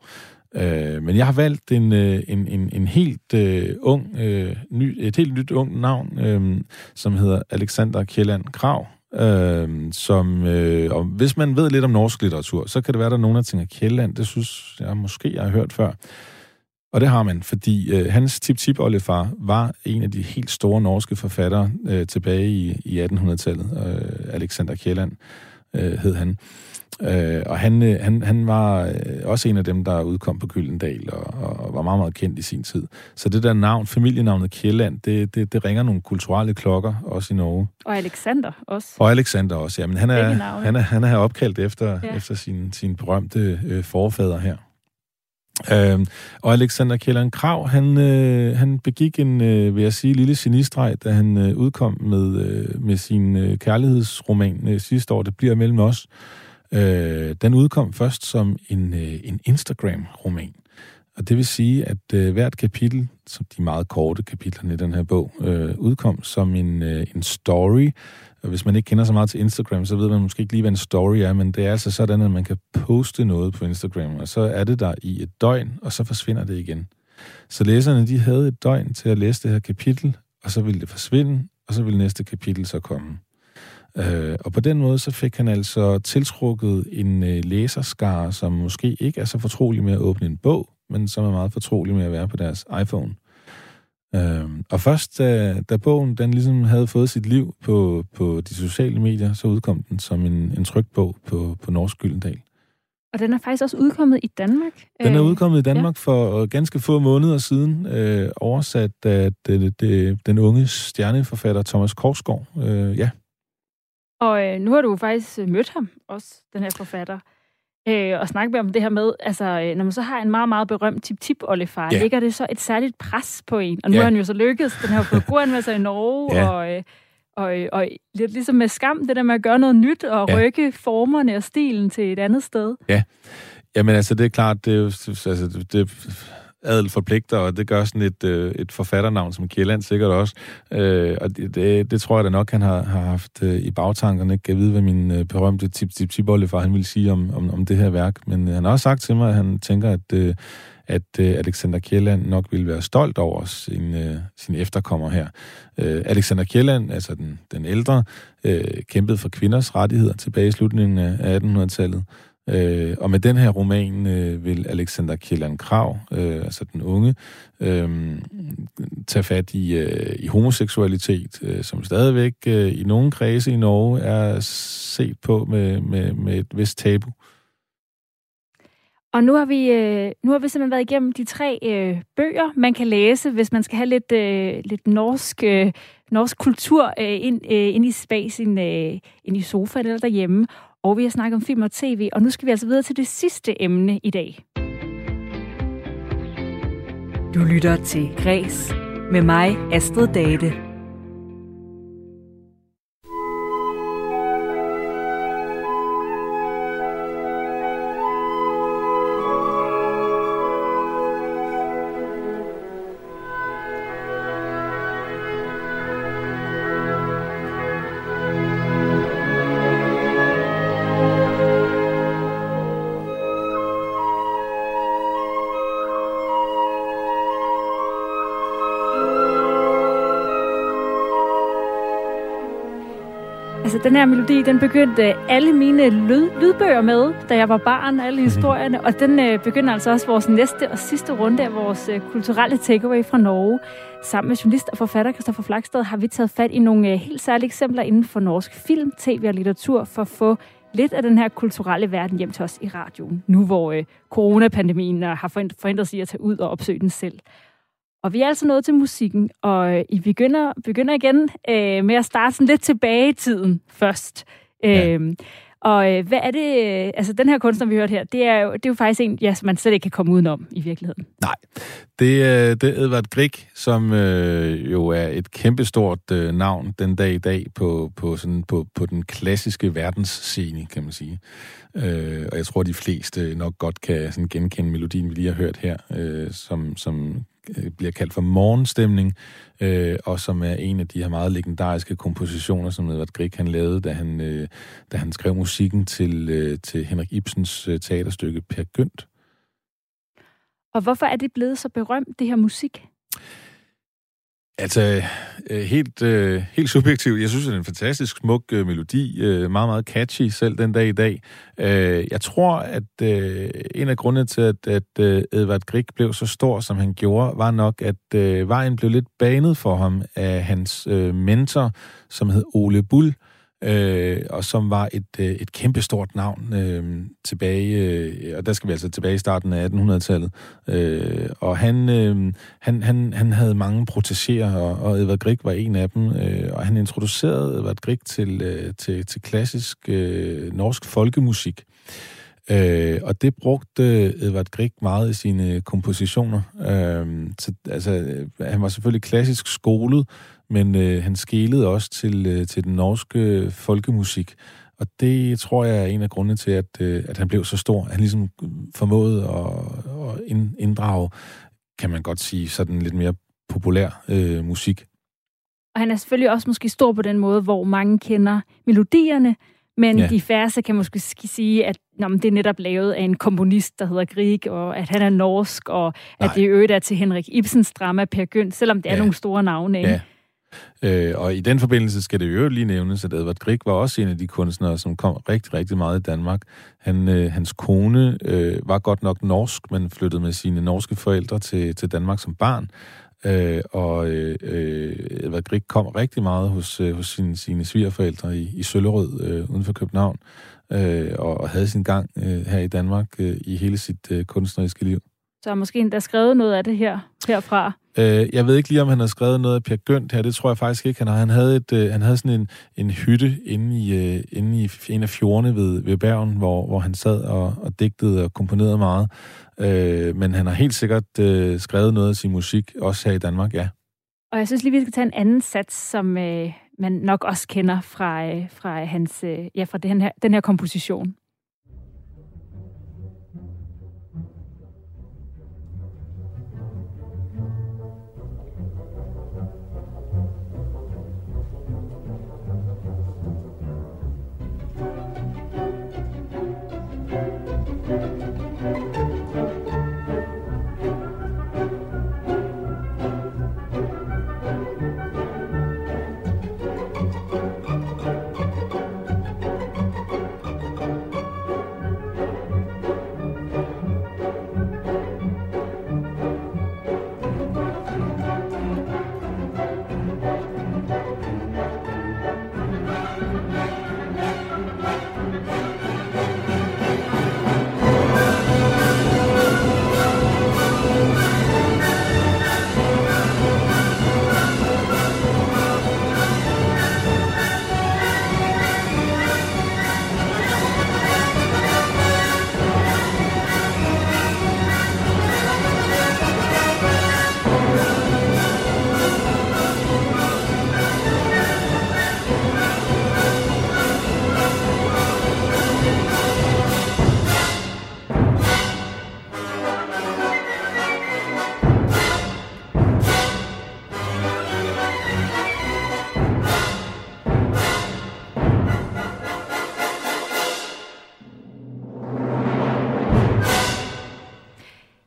Øh, men jeg har valgt en, øh, en, en, en helt øh, ung, øh, ny, et helt nyt ung navn, øh, som hedder Alexander Kjelland Krav. Øh, som, øh, og hvis man ved lidt om norsk litteratur, så kan det være, at der er nogen, der tænker, Kjelland, det synes jeg måske, jeg har hørt før. Og det har man, fordi øh, hans tip-tip-oldefar var en af de helt store norske forfattere øh, tilbage i, i 1800-tallet. Øh, Alexander Kjelland øh, hed han. Øh, og han, øh, han, han var øh, også en af dem, der udkom på Gyldendal og, og var meget, meget kendt i sin tid. Så det der navn, familienavnet Kjelland, det, det, det ringer nogle kulturelle klokker, også i Norge. Og Alexander også. Og Alexander også, ja. Men han er, han er, han er opkaldt efter, ja. efter sin, sin berømte øh, forfader her. Øh, og Alexander Kjelland Krav, han, øh, han begik en, øh, vil jeg sige, lille genistreg, da han øh, udkom med, øh, med sin øh, kærlighedsroman øh, sidste år, Det bliver mellem os, Øh, den udkom først som en, øh, en Instagram-roman. Og det vil sige, at øh, hvert kapitel, som de meget korte kapitler i den her bog, øh, udkom som en, øh, en story. Hvis man ikke kender så meget til Instagram, så ved man måske ikke lige, hvad en story er, men det er altså sådan, at man kan poste noget på Instagram, og så er det der i et døgn, og så forsvinder det igen. Så læserne, de havde et døgn til at læse det her kapitel, og så ville det forsvinde, og så ville næste kapitel så komme. Øh, og på den måde så fik han altså tiltrukket en øh, læserskare, som måske ikke er så fortrolig med at åbne en bog, men som er meget fortrolig med at være på deres iPhone. Øh, og først da, da bogen den ligesom havde fået sit liv på, på de sociale medier, så udkom den som en, en trykt bog på, på Norsk Gyldendal. Og den er faktisk også udkommet i Danmark. Den er øh, udkommet i Danmark ja. for ganske få måneder siden, øh, oversat af det, det, den unge stjerneforfatter Thomas Korsgaard. Øh, ja. Og øh, nu har du faktisk øh, mødt ham, også den her forfatter, øh, og snakket med om det her med, altså, øh, når man så har en meget, meget berømt tip-tip oldefar, ja. ligger det så et særligt pres på en? Og nu ja. har han jo så lykkedes, den her på god i Norge, ja. og, øh, og, øh, og lidt ligesom med skam, det der med at gøre noget nyt, og ja. rykke formerne og stilen til et andet sted. Ja, Jamen altså, det er klart, det er jo, altså, det adel forpligter, og det gør sådan et, øh, et forfatternavn som Kjelland sikkert også. Øh, og det, det, det tror jeg da nok, han har, har haft øh, i bagtankerne. Jeg kan vide, hvad min øh, berømte tip tip tip for han ville sige om, om, om det her værk. Men øh, han har også sagt til mig, at han tænker, at, øh, at øh, Alexander Kjelland nok ville være stolt over sin, øh, sin efterkommer her. Øh, Alexander Kjelland, altså den, den ældre, øh, kæmpede for kvinders rettigheder tilbage i slutningen af 1800-tallet. Øh, og med den her roman øh, vil Alexander Kjelland Krav, øh, altså den unge, øh, tage fat i, øh, i homoseksualitet, øh, som stadigvæk øh, i nogle kredse i Norge er set på med, med, med et vist tabu. Og nu har vi øh, nu har vi simpelthen været igennem de tre øh, bøger, man kan læse, hvis man skal have lidt, øh, lidt norsk, øh, norsk kultur øh, ind, øh, ind i spacen, øh, ind i sofaen eller derhjemme. Og vi har snakket om film og tv, og nu skal vi altså videre til det sidste emne i dag. Du lytter til Græs med mig, Astrid Date. Den her melodi, den begyndte alle mine lyd, lydbøger med, da jeg var barn, alle mhm. historierne. Og den øh, begynder altså også vores næste og sidste runde af vores øh, kulturelle takeaway fra Norge. Sammen med journalist og forfatter Christoffer Flagstad har vi taget fat i nogle øh, helt særlige eksempler inden for norsk film, tv og litteratur for at få lidt af den her kulturelle verden hjem til os i radioen. Nu hvor øh, coronapandemien har forhindret sig at tage ud og opsøge den selv. Og vi er altså nået til musikken, og I begynder, begynder igen øh, med at starte sådan lidt tilbage i tiden først. Ja. Øhm, og øh, hvad er det, øh, altså den her kunstner, vi hørte her, det er jo, det er jo faktisk en, ja, man slet ikke kan komme udenom i virkeligheden. Nej, det, er, det er Edvard Grieg, som øh, jo er et kæmpestort øh, navn den dag i dag på, på, sådan, på, på den klassiske verdensscene, kan man sige. Øh, og jeg tror, de fleste nok godt kan sådan genkende melodien, vi lige har hørt her, øh, som, som Øh, Øh, bliver kaldt for morgenstemning, øh, og som er en af de her meget legendariske kompositioner, som Edvard Grieg han lavede, da han, øh, da han skrev musikken til, øh, til Henrik Ibsens øh, teaterstykke Per Gynt. Og hvorfor er det blevet så berømt, det her musik? Altså, øh, helt, øh, helt subjektivt. Jeg synes, det er en fantastisk smuk øh, melodi. Meget, meget catchy selv den dag i dag. Jeg tror, at en af grundene til, at, at Edvard Grieg blev så stor, som han gjorde, var nok, at vejen blev lidt banet for ham af hans mentor, som hed Ole Bull, øh, og som var et, øh, et kæmpestort navn øh, tilbage, øh, og der skal vi altså tilbage i starten af 1800-tallet. Øh, og han, øh, han, han, han havde mange protegerer, og, og Edvard Grieg var en af dem, øh, og han introducerede Edvard Grieg til, øh, til, til klassisk øh, norsk folkemusik. Øh, og det brugte Edvard Grieg meget i sine kompositioner. Øh, så, altså, øh, han var selvfølgelig klassisk skolet, men øh, han skelede også til, øh, til den norske folkemusik. Og det tror jeg er en af grundene til, at, øh, at han blev så stor. Han ligesom formåede at, at inddrage, kan man godt sige, sådan lidt mere populær øh, musik. Og han er selvfølgelig også måske stor på den måde, hvor mange kender melodierne, men ja. de færreste kan måske sige, at nå, det er netop lavet af en komponist, der hedder Grieg, og at han er norsk, og Nej. at det i øvrigt er til Henrik Ibsens drama Per Gynt, selvom det ja. er nogle store navne. Ja. Øh, og i den forbindelse skal det jo lige nævnes, at Edvard Grieg var også en af de kunstnere, som kom rigtig, rigtig meget i Danmark. Han, øh, hans kone øh, var godt nok norsk, men flyttede med sine norske forældre til, til Danmark som barn. Øh, og øh, øh Edvard Grieg kom rigtig meget hos, øh, hos sine, sine svigerforældre i, i Søllerød øh, uden for København, øh, og, og havde sin gang øh, her i Danmark øh, i hele sit øh, kunstneriske liv. Så måske endda skrevet noget af det her herfra. Øh, jeg ved ikke lige, om han har skrevet noget af Per Gønt her. Det tror jeg faktisk ikke, han har. Han havde, et, øh, han havde sådan en, en hytte inde i, øh, inde i en af fjordene ved, ved Bergen, hvor, hvor han sad og, og digtede og komponerede meget. Øh, men han har helt sikkert øh, skrevet noget af sin musik, også her i Danmark, ja. Og jeg synes lige, vi skal tage en anden sats, som øh, man nok også kender fra, øh, fra, hans, øh, ja, fra den her, den her komposition.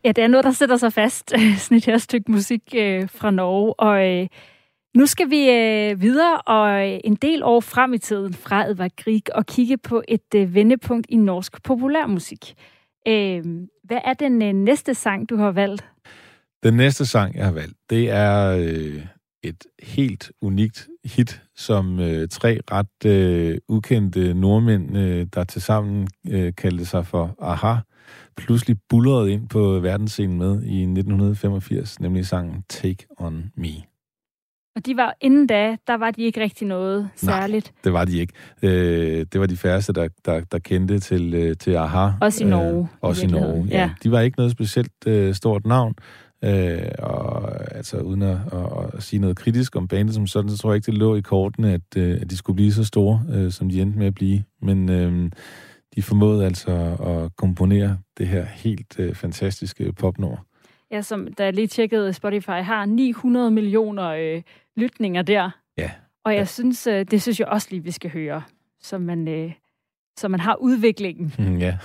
Ja, det er noget, der sætter sig fast, øh, sådan et her stykke musik øh, fra Norge. Og øh, nu skal vi øh, videre og øh, en del år frem i tiden fra Edvard Grieg og kigge på et øh, vendepunkt i norsk populærmusik. Øh, hvad er den øh, næste sang, du har valgt? Den næste sang, jeg har valgt, det er øh, et helt unikt hit, som øh, tre ret øh, ukendte nordmænd, øh, der tilsammen øh, kaldte sig for Aha, pludselig bullerede ind på verdensscenen med i 1985, nemlig sangen Take On Me. Og de var, inden da, der var de ikke rigtig noget særligt. Nej, det var de ikke. Øh, det var de færreste, der, der, der kendte til, øh, til AHA. Også i øh, Norge. Øh, også i, i Norge, ja. ja. De var ikke noget specielt øh, stort navn. Øh, og altså uden at, at, at sige noget kritisk om bandet som sådan, så tror jeg ikke, det lå i kortene, at, øh, at de skulle blive så store, øh, som de endte med at blive. Men øh, de formåede altså at komponere det her helt øh, fantastiske popnummer. Ja, som da jeg lige tjekkede, Spotify har 900 millioner øh, lytninger der. Ja. Og jeg ja. synes, øh, det synes jeg også lige, vi skal høre, så man, øh, så man har udviklingen. Mm, ja.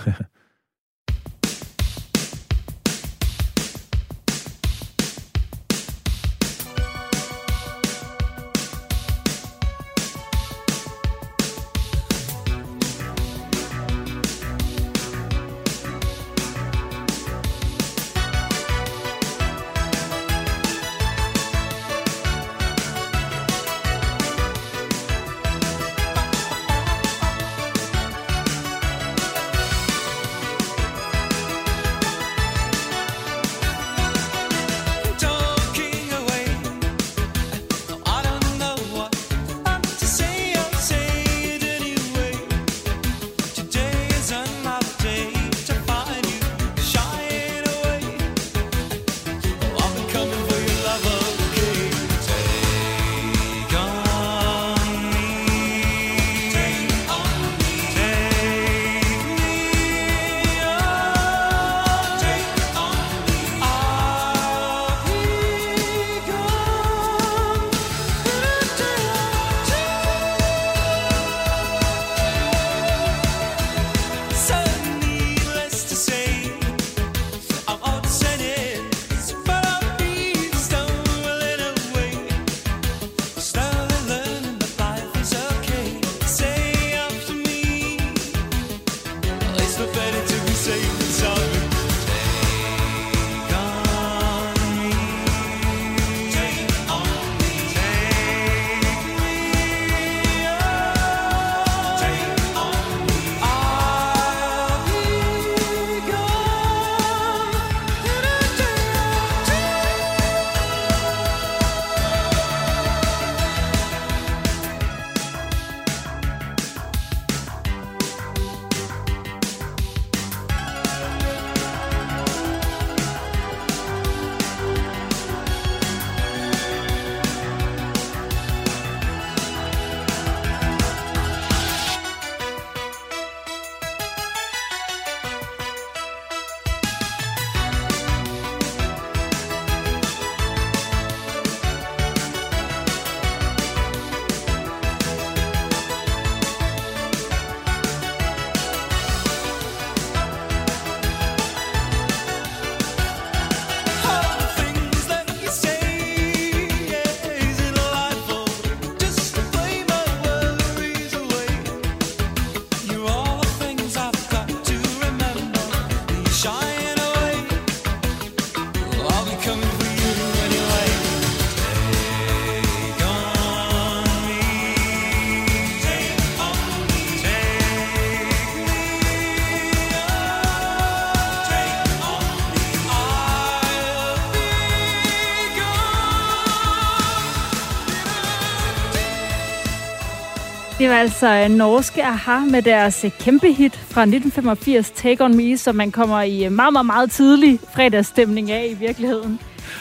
Altså øh, norske Aha med deres øh, kæmpe hit fra 1985, Take On Me, som man kommer i øh, meget, meget, meget tidlig fredagsstemning af i virkeligheden.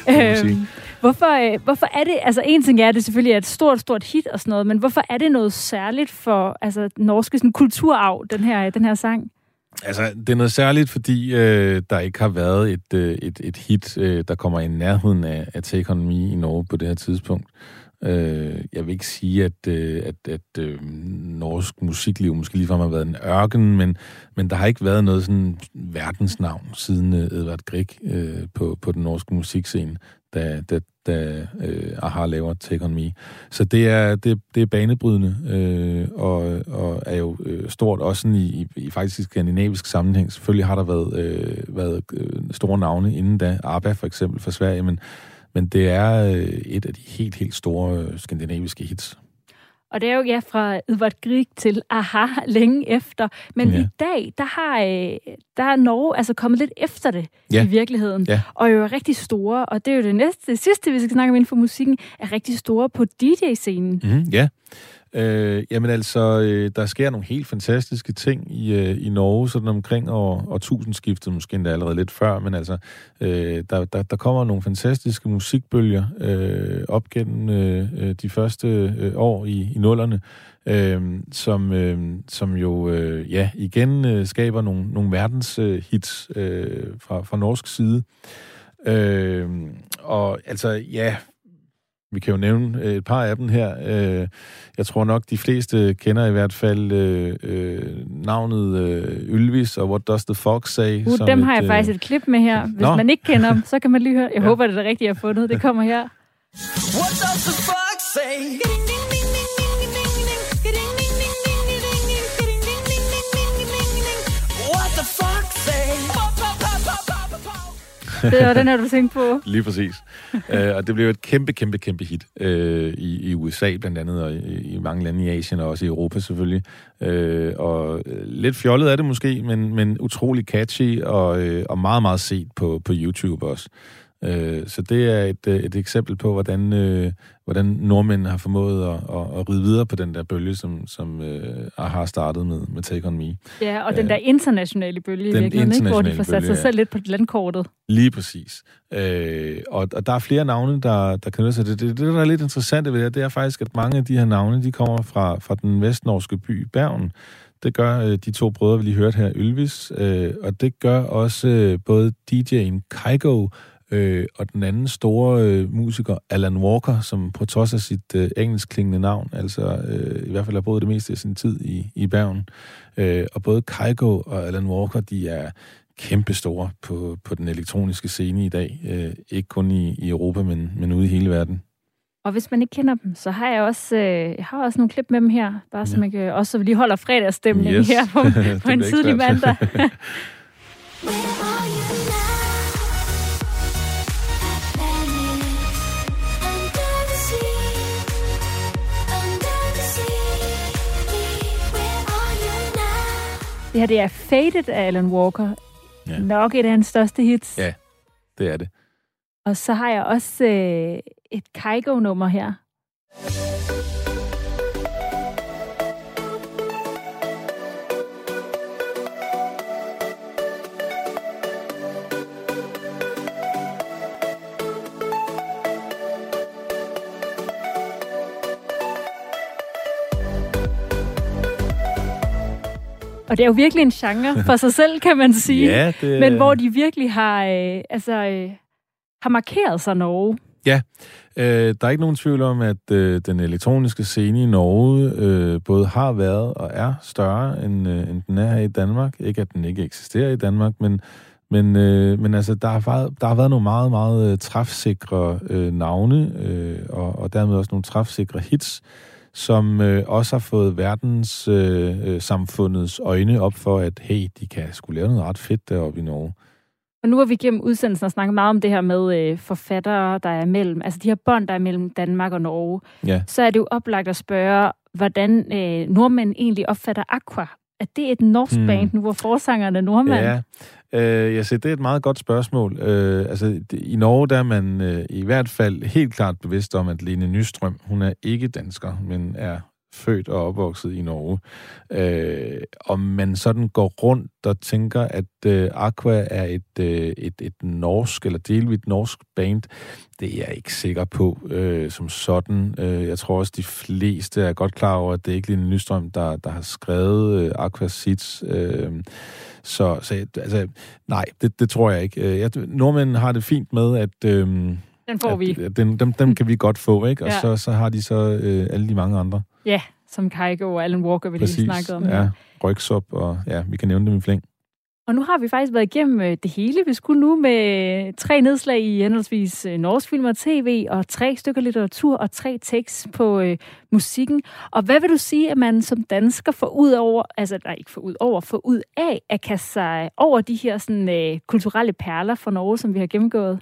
Øhm, hvorfor, hvorfor er det, altså en ting er, at det selvfølgelig er et stort, stort hit og sådan noget, men hvorfor er det noget særligt for altså, norske sådan, kulturarv, den her, den her sang? Altså, det er noget særligt, fordi øh, der ikke har været et, øh, et, et hit, øh, der kommer i nærheden af, af Take On Me i Norge på det her tidspunkt. Øh, jeg vil ikke sige, at, øh, at, at øh, norsk musikliv måske ligefrem har været en ørken, men, men der har ikke været noget sådan verdensnavn siden øh, Edvard Grieg øh, på, på den norske musikscene, da, da, da øh, Aha laver Take On Me. Så det er, det, det er banebrydende, øh, og, og er jo øh, stort også i, i, i faktisk i skandinavisk sammenhæng. Selvfølgelig har der været, øh, været øh, store navne inden da, ABBA for eksempel fra Sverige, men, men det er øh, et af de helt, helt store øh, skandinaviske hits. Og det er jo ja, fra Edvard Grieg til Aha længe efter. Men Ja. i dag, der har, øh, der er Norge altså kommet lidt efter det Ja. i virkeligheden. Ja. Og jo er rigtig store, og det er jo det næste, det sidste, vi skal snakke om inden for musikken, er rigtig store på DJ-scenen. Mm, ja. Øh, jamen altså, øh, der sker nogle helt fantastiske ting i, øh, i Norge, sådan omkring år, år tusindskiftet, måske endda allerede lidt før, men altså, øh, der, der, der kommer nogle fantastiske musikbølger øh, op gennem øh, øh, de første øh, år i, i nullerne, øh, som, øh, som jo, øh, ja, igen øh, skaber nogle, nogle verdenshits øh, hits, øh, fra, fra norsk side. Øh, og altså, ja, vi kan jo nævne øh, et par af dem her. Øh, jeg tror nok, de fleste kender i hvert fald øh, øh, navnet øh, Ylvis og What Does the Fox Say? Uh, som dem har jeg et, faktisk et klip med her. Hvis Nå. man ikke kender dem, så kan man lige høre. Jeg Ja. håber, det er det rigtige, jeg har fundet. Det kommer her. What does the fox say? Det var den her, du tænkte på. Lige præcis. uh, og det blev et kæmpe, kæmpe, kæmpe hit uh, i, i USA blandt andet, og i, i mange lande i Asien, og også i Europa selvfølgelig. Uh, og lidt fjollet er det måske, men, men utrolig catchy, og, uh, og meget, meget set på, på YouTube også. Øh, så det er et, øh, et eksempel på, hvordan, øh, hvordan nordmændene har formået at, at, at ride videre på den der bølge, som, som øh, har startet med, med Take On Me. Ja, og den der internationale bølge Den virkeligheden, ikke? hvor de internationale får sat sig selv lidt på landkortet. Lige præcis. Øh, og, og der er flere navne, der, der knytter sig til det. Det, der er lidt interessant ved det, det er faktisk, at mange af de her navne, de kommer fra, fra den vestnorske by Bergen. Det gør øh, de to brødre, vi lige hørte her, Ylvis, øh, og det gør også øh, både DJ'en Kygo øh, og den anden store øh, musiker, Alan Walker, som på trods af sit øh, engelskklingende navn, altså øh, i hvert fald har boet det meste af sin tid i, i Bergen. Øh, og både Kygo og Alan Walker, de er kæmpe store på, på den elektroniske scene i dag. Øh, ikke kun i, i Europa, men, men ude i hele verden. Og hvis man ikke kender dem, så har jeg også, øh, jeg har også nogle klip med dem her, bare så Ja. man kan også så vi lige holder fredagsstemning Yes. her på, på en tidlig mandag. Det her det er Faded af Alan Walker. Ja. Nok et af hans største hits. Ja. Det er det. Og så har jeg også øh, et Kygo-nummer her. Og det er jo virkelig en genre for sig selv, kan man sige. Ja, det, Men hvor de virkelig har, øh, altså, øh, har markeret sig Norge. Øh, der er ikke nogen tvivl om, at øh, den elektroniske scene i Norge øh, både har været og er større, end, øh, end den er her i Danmark. Ikke at den ikke eksisterer i Danmark, men, men, øh, men altså, der, har været, der har været nogle meget, meget øh, træfsikre øh, navne, øh, og, og dermed også nogle træfsikre hits, som øh, også har fået verdens øh, øh, samfundets øjne op for, at hey, de kan skulle lave noget ret fedt deroppe i Norge. Og nu har vi gennem udsendelsen snakket meget om det her med øh, forfattere, der er mellem, altså de her bånd, der er mellem Danmark og Norge. Ja. Så er det jo oplagt at spørge, hvordan øh, nordmænd egentlig opfatter Aqua. Er det et norsk Hmm. band nu, hvor forsangeren er nordmand? Ja, øh, jeg siger, det er et meget godt spørgsmål. Øh, altså, I Norge der er man øh, i hvert fald helt klart bevidst om, at Lene Nystrøm, hun er ikke dansker, men er født og opvokset i Norge. Øh, om man sådan går rundt og tænker, at øh, Aqua er et, øh, et, et norsk eller delvist norsk band, det er jeg ikke sikker på øh, som sådan. Øh, jeg tror også, de fleste er godt klar over, at det er ikke Lene Nystrøm, der, der har skrevet øh, Aqua Sits. Øh, så, så altså, nej, det, det tror jeg ikke. Øh, Jeg, nordmændene har det fint med, at... Øh, den får vi. at den, dem, dem kan vi godt få, ikke? Og Ja. så, så har de så øh, alle de mange andre. Ja, som Kaigo og Alan Walker, vi lige Præcis. snakkede om. Ja, Rygsop, og ja, vi kan nævne dem i flæng. Og nu har vi faktisk været igennem øh, det hele. Vi skulle nu med tre nedslag i henholdsvis øh, norsk film og tv, og tre stykker litteratur og tre tekst på øh, musikken. Og hvad vil du sige, at man som dansker får ud over, altså nej, ikke får ud over, får ud af at kaste sig over de her sådan, øh, kulturelle perler fra Norge, som vi har gennemgået?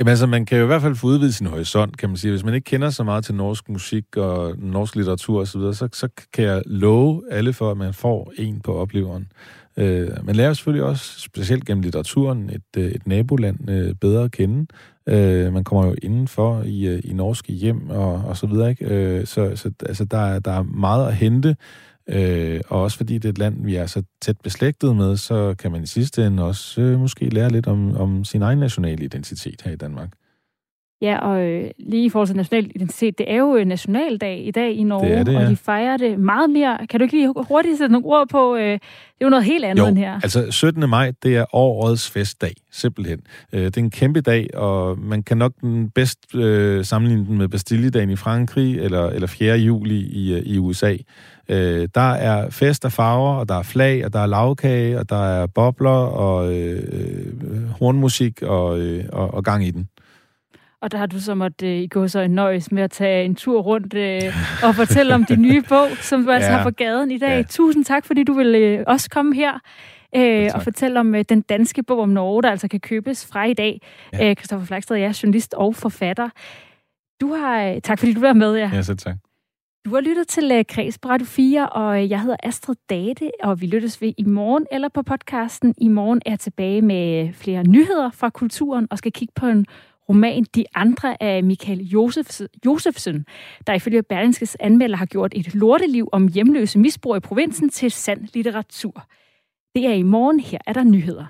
Jamen altså, man kan jo i hvert fald få udvidet sin horisont, kan man sige. Hvis man ikke kender så meget til norsk musik og norsk litteratur osv., så, så, så kan jeg love alle for, at man får en på opleveren. Øh, man lærer selvfølgelig også, specielt gennem litteraturen, et, øh, et naboland øh, bedre at kende. Øh, man kommer jo indenfor i, øh, i norske hjem og, og så videre, ikke? Øh, så så altså, der, er, der er meget at hente, øh, og også fordi det er et land, vi er så tæt beslægtet med, så kan man i sidste ende også øh, måske lære lidt om, om sin egen nationale identitet her i Danmark. Ja, og øh, lige i forhold til national identitet, det er jo øh, nationaldag i dag i Norge, Det det, ja. og de fejrer det meget mere. Kan du ikke lige hurtigt sætte nogle ord på? Øh, det er jo noget helt andet Jo, end her. altså 17. maj, det er årets festdag, simpelthen. Øh, det er en kæmpe dag, og man kan nok den bedst øh, sammenligne den med Bastilledagen i Frankrig, eller, eller 4. juli i, øh, i USA. Øh, der er fest og farver, og der er flag, og der er lavkage, og der er bobler, og øh, hornmusik, og, øh, og, og gang i den. Og der har du så måtte øh, i gå så nøjes med at tage en tur rundt øh, og fortælle om din nye bog, som du altså Ja. har på gaden i dag. Ja. Tusind tak, fordi du vil øh, også komme her øh, tak. og fortælle om øh, den danske bog om Norge, der altså kan købes fra i dag. Ja. Øh, Flagstad, jeg er journalist og forfatter. Du har, øh, tak fordi du var med, ja. Ja, så tak. Du har lyttet til øh, Kreds på Radio 4, og øh, jeg hedder Astrid Date, og vi lyttes ved i morgen eller på podcasten. I morgen er jeg tilbage med øh, flere nyheder fra kulturen og skal kigge på en roman De Andre af Michael Josefs, Josefsen, der ifølge Berlingskes anmelder har gjort et lorteliv om hjemløse misbrug i provinsen til sand litteratur. Det er i morgen. Her er der nyheder.